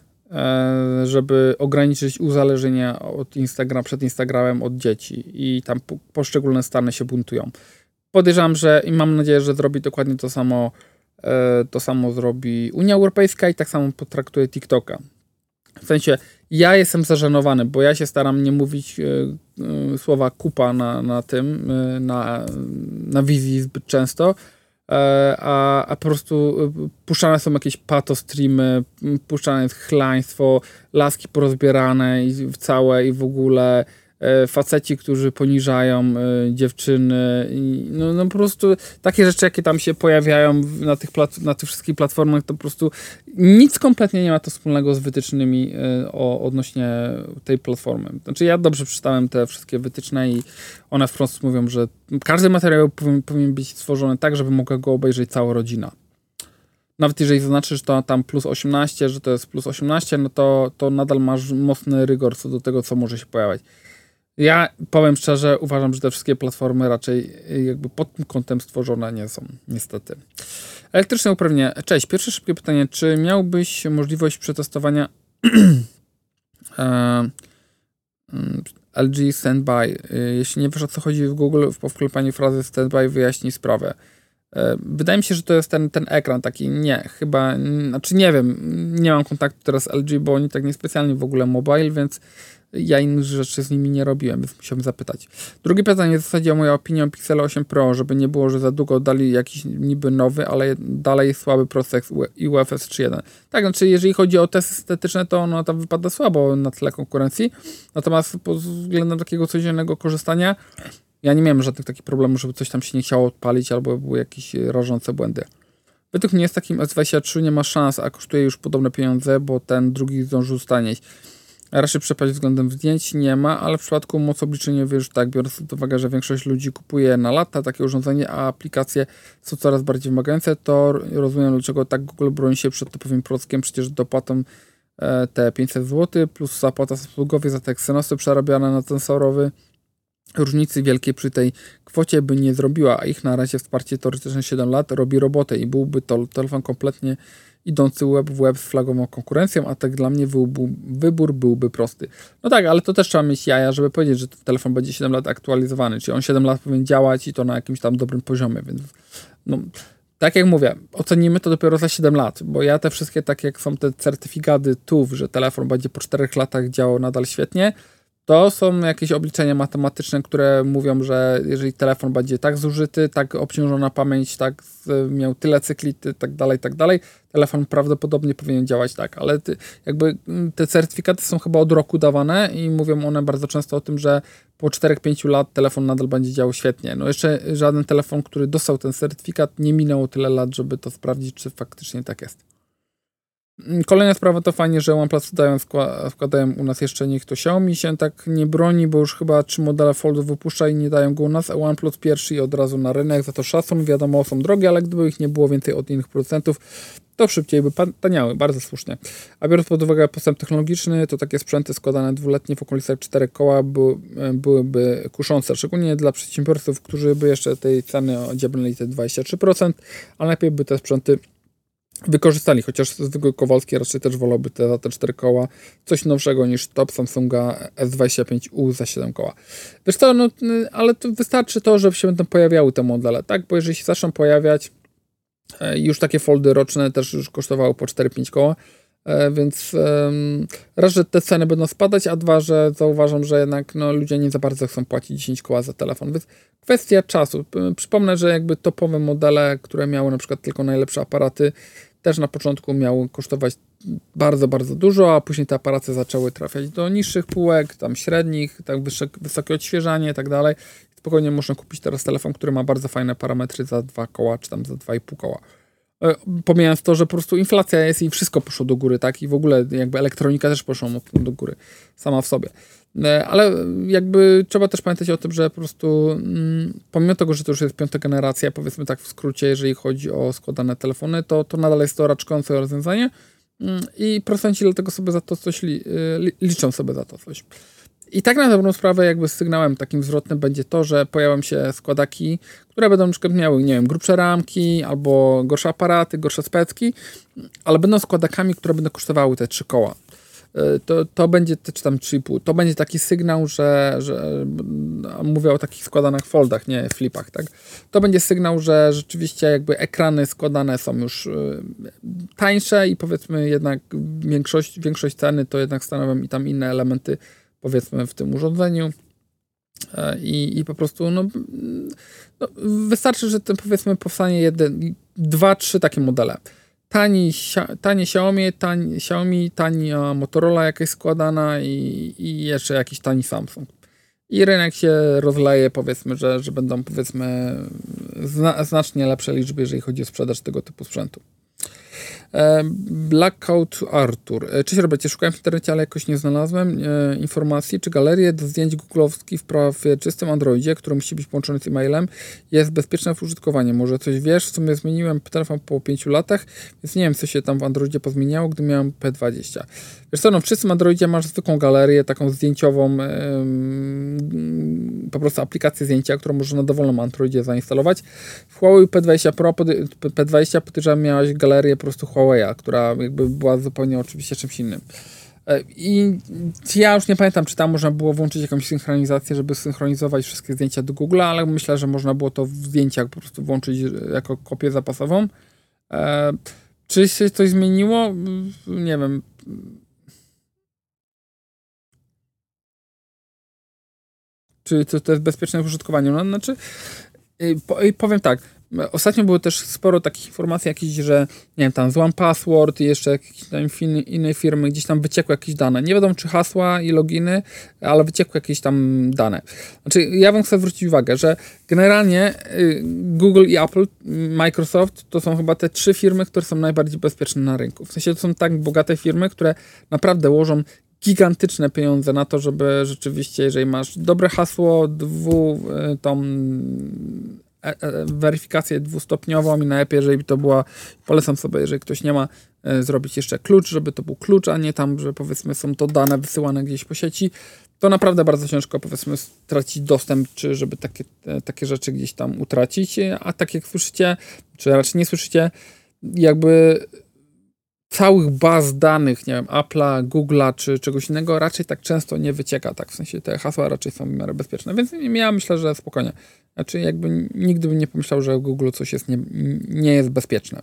żeby ograniczyć uzależnienie od Instagram, przed Instagramem od dzieci i tam poszczególne stany się buntują. Podejrzewam, że i mam nadzieję, że zrobi dokładnie to samo, e, to samo zrobi Unia Europejska i tak samo potraktuje TikToka. W sensie, ja jestem zażenowany, bo ja się staram nie mówić e, słowa kupa na, na tym, na, na wizji zbyt często, E, a, a po prostu e, puszczane są jakieś pato streamy, puszczane jest chlaństwo, laski porozbierane i całe i w ogóle. E, faceci, którzy poniżają e, dziewczyny. No, no po prostu takie rzeczy, jakie tam się pojawiają na tych, na tych wszystkich platformach, to po prostu nic kompletnie nie ma to wspólnego z wytycznymi e, o, odnośnie tej platformy. Znaczy ja dobrze przeczytałem te wszystkie wytyczne i one wprost mówią, że każdy materiał powinien, powinien być stworzony tak, żeby mogła go obejrzeć cała rodzina nawet jeżeli zaznaczysz to tam plus 18, że to jest plus 18, no to, to nadal masz mocny rygor co do tego, co może się pojawiać. Ja powiem szczerze, uważam, że te wszystkie platformy raczej y, jakby pod tym kątem stworzone nie są, niestety. Elektryczne uprawnienie. Cześć, pierwsze szybkie pytanie. Czy miałbyś możliwość przetestowania e, mm, LG Standby. E, jeśli nie wiesz o co chodzi w Google, po wklepaniu frazy Standby wyjaśni sprawę. E, wydaje mi się, że to jest ten, ten ekran taki, nie, chyba, znaczy nie wiem, nie mam kontaktu teraz z LG, bo oni tak niespecjalnie w ogóle mobile, więc ja innych rzeczy z nimi nie robiłem, więc musiałbym zapytać. Drugie pytanie w zasadzie o moją opinię o Pixel 8 Pro, żeby nie było, że za długo dali jakiś niby nowy, ale dalej słaby procesor i UFS 3.1. Tak, znaczy jeżeli chodzi o testy estetyczne, to ono tam wypada słabo na tle konkurencji, natomiast pod względem takiego codziennego korzystania ja nie miałem żadnych takich problemów, żeby coś tam się nie chciało odpalić albo były jakieś rażące błędy. Według mnie z takim S23 nie ma szans, a kosztuje już podobne pieniądze, bo ten drugi zdążył stanieść. Raczej przepaść względem zdjęć nie ma, ale w przypadku mocy obliczeniowej już tak, biorąc pod uwagę, że większość ludzi kupuje na lata takie urządzenie, a aplikacje są coraz bardziej wymagające, to rozumiem, dlaczego tak Google broni się przed typowym prockiem, przecież dopłatą e, te 500 zł plus zapłata usługowie za te Exynosy przerabiane na sensorowy. Różnicy wielkiej przy tej kwocie by nie zrobiła, a ich na razie wsparcie teoretyczne 7 lat robi robotę i byłby to telefon kompletnie idący web w web z flagową konkurencją, a tak dla mnie wybór byłby prosty. No tak, ale to też trzeba mieć jaja, żeby powiedzieć, że ten telefon będzie 7 lat aktualizowany, czyli on 7 lat powinien działać i to na jakimś tam dobrym poziomie, więc no, tak jak mówię, ocenimy to dopiero za 7 lat, bo ja te wszystkie, tak jak są te certyfikaty TUW, że telefon będzie po 4 latach działał nadal świetnie, to są jakieś obliczenia matematyczne, które mówią, że jeżeli telefon będzie tak zużyty, tak obciążona pamięć, tak miał tyle cykli, tak dalej, tak dalej, telefon prawdopodobnie powinien działać tak, ale ty, jakby mm, te certyfikaty są chyba od roku dawane i mówią one bardzo często o tym, że po 4-5 lat telefon nadal będzie działał świetnie. No jeszcze żaden telefon, który dostał ten certyfikat, nie minęło tyle lat, żeby to sprawdzić, czy faktycznie tak jest. Mm, kolejna sprawa to fajnie, że OnePlus wkładają, wkładają u nas jeszcze niech to Xiaomi się tak nie broni, bo już chyba trzy modele Foldów wypuszcza i nie dają go u nas, a OnePlus pierwszy i od razu na rynek, za to szacun, wiadomo są drogie, ale gdyby ich nie było więcej od innych producentów, to szybciej by taniały, bardzo słusznie. A biorąc pod uwagę postęp technologiczny, to takie sprzęty składane dwuletnie w okolicach czterech koła by, byłyby kuszące, szczególnie dla przedsiębiorców, którzy by jeszcze tej ceny odziebrali te 23%, a najlepiej by te sprzęty wykorzystali, chociaż zwykły Kowalski raczej też wolałby te, te 4 koła coś nowszego niż top Samsunga S25U za 7 koła. Wiesz co, no, ale to wystarczy to, że się będą pojawiały te modele, tak? Bo jeżeli się zaczną pojawiać, e, już takie foldy roczne też już kosztowały po 4-5 koła, e, więc raz, że te ceny będą spadać, a dwa, że zauważam, że jednak no, ludzie nie za bardzo chcą płacić 10 koła za telefon, więc kwestia czasu. Przypomnę, że jakby topowe modele, które miały na przykład tylko najlepsze aparaty, też na początku miały kosztować bardzo, bardzo dużo, a później te aparaty zaczęły trafiać do niższych półek, tam średnich, tak wysokie odświeżanie i tak dalej. Spokojnie można kupić teraz telefon, który ma bardzo fajne parametry za dwa koła, czy tam za dwa i pół koła. E, pomijając to, że po prostu inflacja jest i wszystko poszło do góry, tak? I w ogóle jakby elektronika też poszła do góry sama w sobie. E, ale jakby trzeba też pamiętać o tym, że po prostu mm, pomimo tego, że to już jest piąta generacja, powiedzmy tak w skrócie, jeżeli chodzi o składane telefony, to, to nadal jest to raczkujące rozwiązanie mm, i procenci dlatego sobie za to coś li, li, liczą sobie za to coś. I tak na dobrą sprawę jakby sygnałem takim zwrotnym będzie to, że pojawią się składaki, które będą na przykład miały, nie wiem, grubsze ramki albo gorsze aparaty, gorsze specki, ale będą składakami, które będą kosztowały te trzy koła. E, to, to będzie, czy tam 3,5, to będzie taki sygnał, że, że mówię o takich składanych foldach, nie flipach, tak? To będzie sygnał, że rzeczywiście jakby ekrany składane są już e, tańsze i powiedzmy jednak większość, większość ceny to jednak stanowią i tam inne elementy powiedzmy w tym urządzeniu. E, I, i po prostu no, no wystarczy, że ten powiedzmy powstanie jeden, dwa, trzy takie modele tani, tanie Xiaomi, tani, Xiaomi, tani Motorola jakaś składana i, i jeszcze jakiś tani Samsung. I rynek się rozleje, powiedzmy, że, że będą powiedzmy zna, znacznie lepsze liczby, jeżeli chodzi o sprzedaż tego typu sprzętu. Blackout Arthur. E, cześć Robercie, szukałem w internecie, ale jakoś nie znalazłem e, informacji, czy galerię do zdjęć googlowskich w prawie czystym Androidzie, który musi być połączony z e-mailem, jest bezpieczna w użytkowaniu. Może coś wiesz? W sumie zmieniłem telefon po 5 latach, więc nie wiem, co się tam w Androidzie pozmieniało, gdy miałem P20. Wiesz co, no w czystym Androidzie masz zwykłą galerię, taką zdjęciową, po prostu aplikację zdjęcia, którą można na dowolnym Androidzie zainstalować. W Huawei P20 Pro, P20 podejrzewam miałaś galerię po prostu Huawei'a, która jakby była zupełnie oczywiście czymś innym. E, I ja już nie pamiętam, czy tam można było włączyć jakąś synchronizację, żeby synchronizować wszystkie zdjęcia do Google, ale myślę, że można było to w zdjęciach po prostu włączyć jako kopię zapasową. E, czy się coś zmieniło? Nie wiem. Czy to, to jest bezpieczne w użytkowaniu? No, znaczy, powiem tak, Ostatnio było też sporo takich informacji jakichś, że nie wiem, tam złam password i jeszcze jakieś tam inne firmy gdzieś tam wyciekły jakieś dane. Nie wiadomo, czy hasła i loginy, ale wyciekły jakieś tam dane. Znaczy, ja bym chcę zwrócić uwagę, że generalnie y, Google i Apple, Microsoft to są chyba te trzy firmy, które są najbardziej bezpieczne na rynku. W sensie to są tak bogate firmy, które naprawdę łożą gigantyczne pieniądze na to, żeby rzeczywiście, jeżeli masz dobre hasło, dwu, y, tą weryfikację dwustopniową i najlepiej, jeżeli to była, polecam sobie, jeżeli ktoś nie ma, e, zrobić jeszcze klucz, żeby to był klucz, a nie tam, że powiedzmy są to dane wysyłane gdzieś po sieci, to naprawdę bardzo ciężko powiedzmy stracić dostęp, czy żeby takie, takie rzeczy gdzieś tam utracić, a tak jak słyszycie, czy raczej nie słyszycie, jakby całych baz danych, nie wiem, Apple'a, Google'a czy czegoś innego raczej tak często nie wycieka, tak, w sensie te hasła raczej są w miarę bezpieczne, więc ja myślę, że spokojnie. Znaczy jakby nigdy bym nie pomyślał, że Google coś jest nie, nie jest bezpieczne.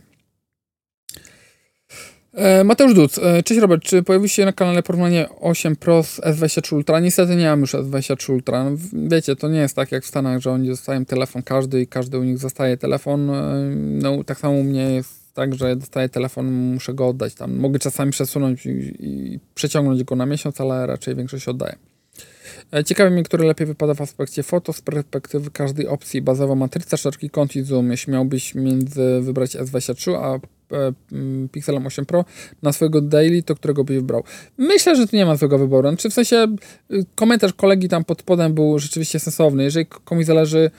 E, Mateusz Duc. E, cześć Robert, czy pojawi się na kanale porównanie 8 Pro z S23 Ultra? Niestety nie mam już S23 Ultra. No, wiecie, to nie jest tak jak w Stanach, że oni dostają telefon każdy i każdy u nich zostaje telefon. E, no tak samo u mnie jest tak, że dostaję telefon, muszę go oddać tam. Mogę czasami przesunąć i, i przeciągnąć go na miesiąc, ale raczej większość oddaję. E, ciekawe mnie, które lepiej wypada w aspekcie foto z perspektywy każdej opcji. Bazowa matryca, szeroki kąt i zoom. Jeśli miałbyś między wybrać S23 a e, Pixelem 8 Pro na swojego daily, to którego byś wybrał? Myślę, że tu nie ma złego wyboru. Znaczy w sensie y, komentarz kolegi tam pod spodem był rzeczywiście sensowny. Jeżeli komuś zależy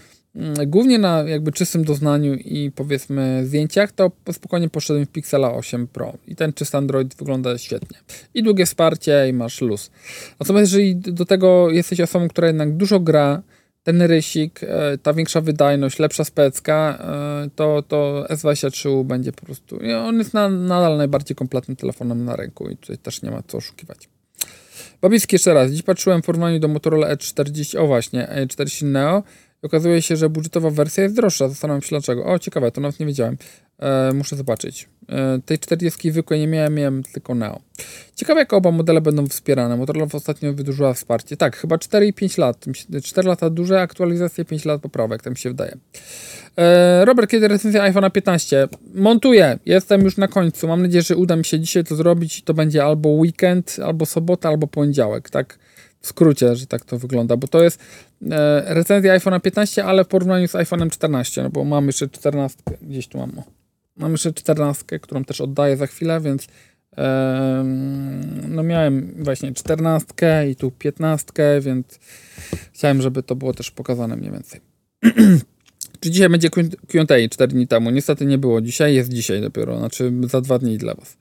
głównie na jakby czystym doznaniu i powiedzmy zdjęciach, to spokojnie poszedłem w Pixela 8 Pro i ten czysty Android wygląda świetnie. I długie wsparcie i masz luz. Natomiast jeżeli do tego jesteś osobą, która jednak dużo gra, ten rysik, e, ta większa wydajność, lepsza specka, e, to, to S23 będzie po prostu, on jest na, nadal najbardziej kompletnym telefonem na rynku i tutaj też nie ma co oszukiwać. Babicki jeszcze raz, dziś patrzyłem w porównaniu do Motorola E40, o właśnie, E40 Neo, okazuje się, że budżetowa wersja jest droższa. Zastanawiam się dlaczego. O, ciekawe, to nawet nie wiedziałem. E, muszę zobaczyć. E, tej 40 zwykłej nie miałem, miałem tylko Neo. Ciekawe, jak oba modele będą wspierane. Motorola ostatnio wydłużyła wsparcie. Tak, chyba 4 i 5 lat. 4 lata duże, aktualizacje 5 lat poprawek, tak mi się wydaje. E, Robert, kiedy recenzja iPhone 15? Montuję. Jestem już na końcu. Mam nadzieję, że uda mi się dzisiaj to zrobić. To będzie albo weekend, albo sobota, albo poniedziałek. Tak w skrócie, że tak to wygląda, bo to jest e, recenzja iPhone'a 15, ale w porównaniu z iPhone'em 14, no bo mam jeszcze 14, gdzieś tu mam, mam jeszcze 14, którą też oddaję za chwilę, więc e, no miałem właśnie 14 i tu 15, więc chciałem, żeby to było też pokazane mniej więcej. Czy dzisiaj będzie Q&A 4 dni temu? Niestety nie było dzisiaj, jest dzisiaj dopiero, znaczy za dwa dni dla was.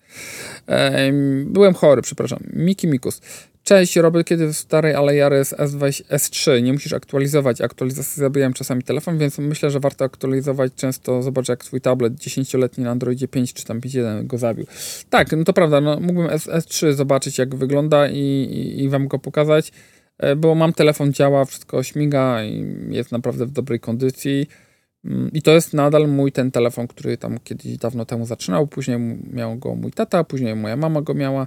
byłem chory, przepraszam. Miki Mikus. Cześć, robię kiedy w starej Alejares S2, S3 nie musisz aktualizować. Aktualizacje zabijają czasami telefon, więc myślę, że warto aktualizować często. Zobacz, jak twój tablet 10-letni na Androidzie 5 czy tam 5.1 go zabił. Tak, no to prawda, no, mógłbym S, S3 zobaczyć, jak wygląda i, i, i wam go pokazać, e, bo mam telefon, działa, wszystko śmiga i jest naprawdę w dobrej kondycji. Mm, I to jest nadal mój ten telefon, który tam kiedyś dawno temu zaczynał. Później miał go mój tata, później moja mama go miała.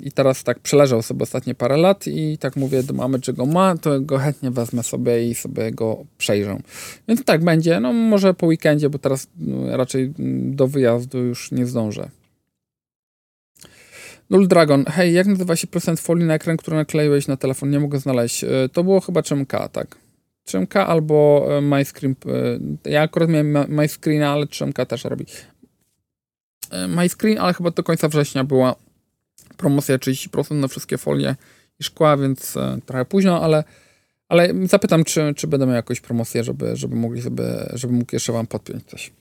I teraz tak przeleżał sobie ostatnie parę lat i tak mówię do mamy, czy go ma, to go chętnie wezmę sobie i sobie go przejrzę. Więc tak będzie, no może po weekendzie, bo teraz no, raczej do wyjazdu już nie zdążę. Null Dragon, hej, jak nazywa się procent folii na ekran, który nakleiłeś na telefon? Nie mogę znaleźć. E, to było chyba czymka, tak? Trzymka albo e, MyScreen. E, ja akurat miałem MyScreen, ale Trzymka też robi. MyScreen, ale chyba do końca września była promocja 30% na wszystkie folie i szkła, więc trochę późno, ale, ale zapytam, czy, czy będę miał jakąś promocję, żeby, żeby mogli sobie, żeby mógł jeszcze wam podpiąć coś.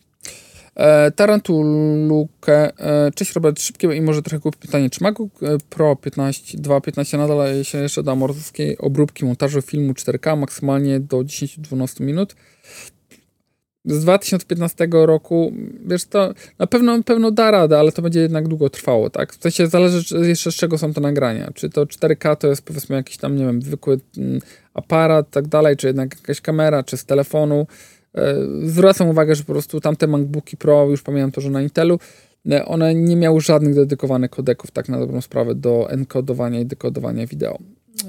E, Tarantulukę. E, cześć Robert, szybkie i może trochę głupie pytanie. Czy MacBook Pro 15, 2.15 nadal się jeszcze da amortyzowskiej obróbki montażu filmu 4K maksymalnie do 10-12 minut? Z 2015 roku, wiesz, to na pewno, pewno da radę, ale to będzie jednak długo trwało, tak? W sensie zależy jeszcze z czego są te nagrania. Czy to 4K to jest powiedzmy jakiś tam, nie wiem, zwykły mm, aparat, tak dalej, czy jednak jakaś kamera, czy z telefonu. E, zwracam uwagę, że po prostu tamte MacBooki Pro, już pamiętam to, że na Intelu, e, one nie miały żadnych dedykowanych kodeków, tak na dobrą sprawę, do enkodowania i dekodowania wideo.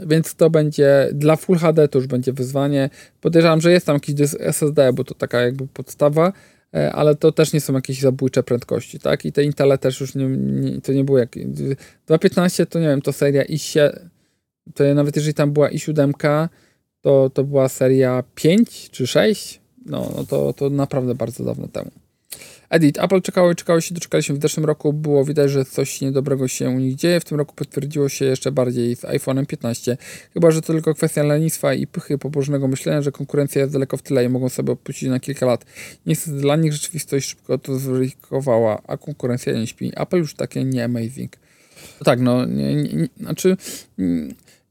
Więc to będzie dla Full HD to już będzie wyzwanie. Podejrzewam, że jest tam jakiś dysk SSD, bo to taka jakby podstawa, e, ale to też nie są jakieś zabójcze prędkości, tak? I te Intele też już nie, nie to nie było jak 2.15 to nie wiem, to seria i7 to nawet jeżeli tam była i7, to, to była seria 5 czy 6, no, no to, to naprawdę bardzo dawno temu. Edit. Apple czekało i czekało się, doczekaliśmy w zeszłym roku. Było widać, że coś niedobrego się u nich dzieje. W tym roku potwierdziło się jeszcze bardziej z iPhone'em 15. Chyba, że to tylko kwestia lenistwa i pychy pobożnego myślenia, że konkurencja jest daleko w tyle i mogą sobie opuścić na kilka lat. Niestety dla nich rzeczywistość szybko to zweryfikowała, a konkurencja nie śpi. Apple już takie nie amazing. Tak, no, nie, nie, nie, znaczy...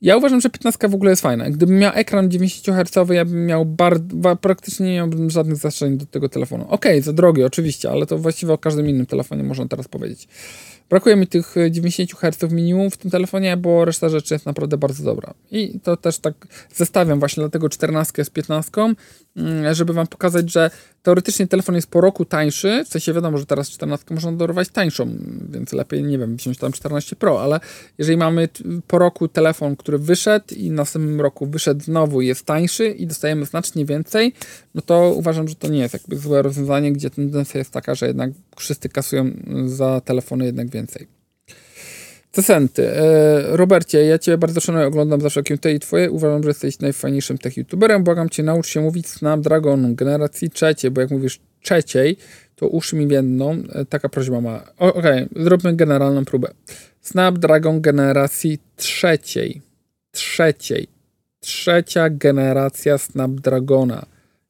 Ja uważam, że 15 w ogóle jest fajna. Gdybym miał ekran 90 Hz, ja bym miał bar, praktycznie nie miałbym żadnych zastrzeżeń do tego telefonu. Okej, okay, za drogi oczywiście, ale to właściwie o każdym innym telefonie można teraz powiedzieć. Brakuje mi tych 90 Hz minimum w tym telefonie, bo reszta rzeczy jest naprawdę bardzo dobra. I to też tak zestawiam właśnie dlatego 14 z 15, mm, żeby wam pokazać, że teoretycznie telefon jest po roku tańszy, w sensie wiadomo, że teraz 14 można dorwać tańszą, więc lepiej, nie wiem, wziąć tam 14 Pro, ale jeżeli mamy po roku telefon, który wyszedł i w następnym roku wyszedł znowu jest tańszy i dostajemy znacznie więcej, no to uważam, że to nie jest jakby złe rozwiązanie, gdzie tendencja jest taka, że jednak wszyscy kasują za telefony jednak więcej. Cesenty. E, Robercie, ja Cię bardzo szanuję, oglądam zawsze QT i Twoje. Uważam, że jesteś najfajniejszym tech youtuberem. Błagam Cię, naucz się mówić Snapdragon generacji trzeciej, bo jak mówisz trzeciej, to uszy mi więdną. E, taka prośba ma. Okej, okay, zróbmy generalną próbę. Snapdragon generacji trzeciej. Trzeciej. Trzecia generacja Snapdragona.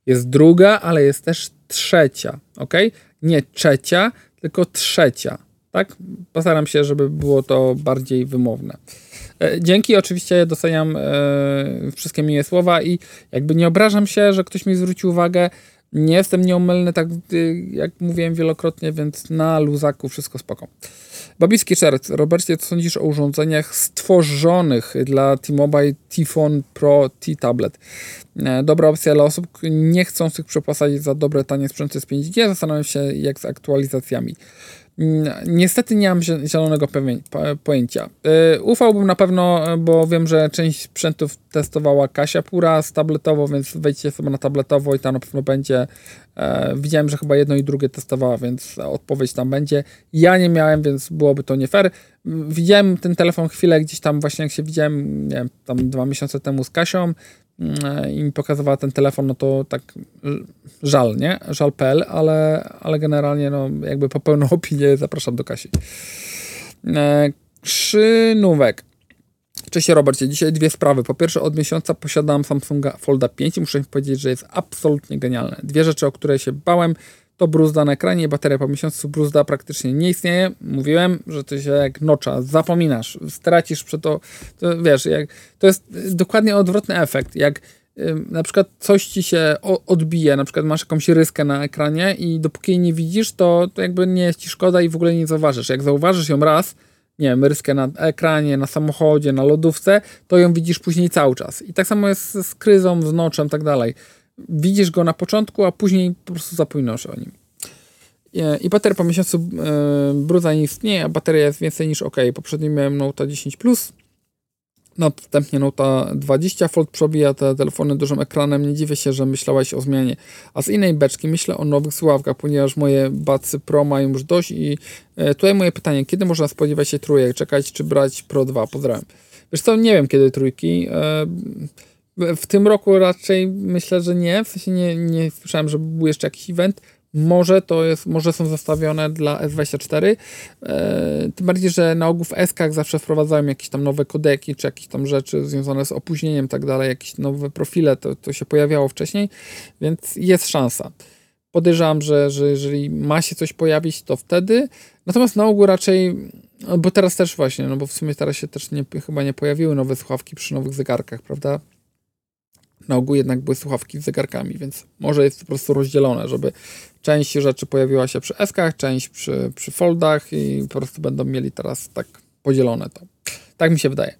Jest druga, ale jest też trzecia. Ok? Nie trzecia, tylko trzecia. Tak? Postaram się, żeby było to bardziej wymowne. E, dzięki, oczywiście doceniam e, wszystkie miłe słowa i jakby nie obrażam się, że ktoś mi zwrócił uwagę. Nie jestem nieomylny, tak jak mówiłem wielokrotnie, więc na luzaku wszystko spoko. Babiski czerwc. Robercie, co sądzisz o urządzeniach stworzonych dla T-Mobile T-Phone Pro T-Tablet? E, dobra opcja dla osób nie chcących przepłacać za dobre, tanie sprzęty z 5G. Zastanawiam się, jak z aktualizacjami. Mm, niestety nie mam zielonego pojęcia. E, ufałbym na pewno, bo wiem, że część sprzętów testowała Kasia Pura z tabletowo, więc wejdźcie sobie na tabletowo i tam na pewno będzie. E, widziałem, że chyba jedno i drugie testowała, więc odpowiedź tam będzie. Ja nie miałem, więc byłoby to nie fair. Widziałem ten telefon chwilę gdzieś tam właśnie jak się widziałem, nie wiem, tam dwa miesiące temu z Kasią mm, i mi pokazywała ten telefon, no to tak żal, nie? Żal.pl, ale, ale generalnie no jakby po pełną opinię zapraszam do Kasi. E, Krzynówek. Cześć Robercie, dzisiaj dwie sprawy. Po pierwsze, od miesiąca posiadam Samsunga Folda 5 i muszę powiedzieć, że jest absolutnie genialne. Dwie rzeczy, o które się bałem, to bruzda na ekranie bateria po miesiącu bruzda praktycznie nie istnieje. Mówiłem, że to się jak nocza, zapominasz, stracisz przed to, to wiesz, jak, to jest dokładnie odwrotny efekt, jak na przykład coś ci się odbije, na przykład masz jakąś ryskę na ekranie i dopóki jej nie widzisz, to, to jakby nie jest ci szkoda i w ogóle nie zauważysz. Jak zauważysz ją raz, nie wiem, ryskę na ekranie, na samochodzie, na lodówce, to ją widzisz później cały czas. I tak samo jest z kryzą, z noczem, tak dalej widzisz go na początku, a później po prostu zapominasz o nim. I bateria po miesiącu e, bruda nie istnieje, a bateria jest więcej niż ok. Poprzednio miałem Note 10 Plus, następnie Note 20. Fold przebija te telefony dużym ekranem. Nie dziwię się, że myślałaś o zmianie. A z innej beczki myślę o nowych słuchawkach, ponieważ moje Bacy Pro mają już dość i e, tutaj moje pytanie, kiedy można spodziewać się trójek? Czekać czy brać Pro 2? Pozdrawiam. Wiesz co, nie wiem kiedy trójki. E, w tym roku raczej myślę, że nie. W sensie nie, nie słyszałem, że był jeszcze jakiś event. Może to jest, może są zastawione dla S24. E, tym bardziej, że na ogół w S-kach zawsze wprowadzają jakieś tam nowe kodeki, czy jakieś tam rzeczy związane z opóźnieniem, tak dalej, jakieś nowe profile, to, to się pojawiało wcześniej, więc jest szansa. Podejrzewam, że, że jeżeli ma się coś pojawić, to wtedy. Natomiast na ogół raczej, bo teraz też właśnie, no bo w sumie teraz się też nie, chyba nie pojawiły nowe słuchawki przy nowych zegarkach, prawda? Na ogół jednak były słuchawki z zegarkami, więc może jest po prostu rozdzielone, żeby część rzeczy pojawiła się przy eskach, część przy, przy foldach i po prostu będą mieli teraz tak podzielone to. Tak mi się wydaje.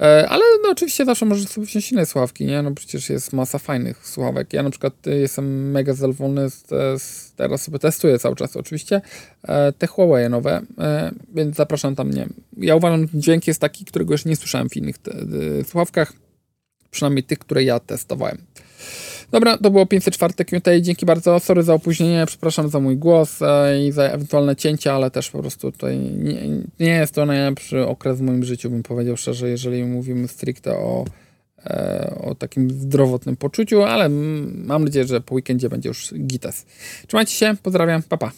E, ale no oczywiście zawsze możesz sobie wziąć inne słuchawki, nie? No przecież jest masa fajnych słuchawek. Ja na przykład y, jestem mega zadowolony, z, z, teraz sobie testuję cały czas oczywiście e, te Huawei nowe, e, więc zapraszam tam, nie Ja uważam, dźwięk jest taki, którego już nie słyszałem w innych te, te, słuchawkach, przynajmniej tych, które ja testowałem. Dobra, to było 504 Q&A. Dzięki bardzo. Sorry za opóźnienie, przepraszam za mój głos e, i za ewentualne cięcia, ale też po prostu tutaj nie, nie jest to najlepszy okres w moim życiu, bym powiedział szczerze, jeżeli mówimy stricte o, e, o takim zdrowotnym poczuciu, ale mam nadzieję, że po weekendzie będzie już gites. Trzymajcie się, pozdrawiam, pa pa.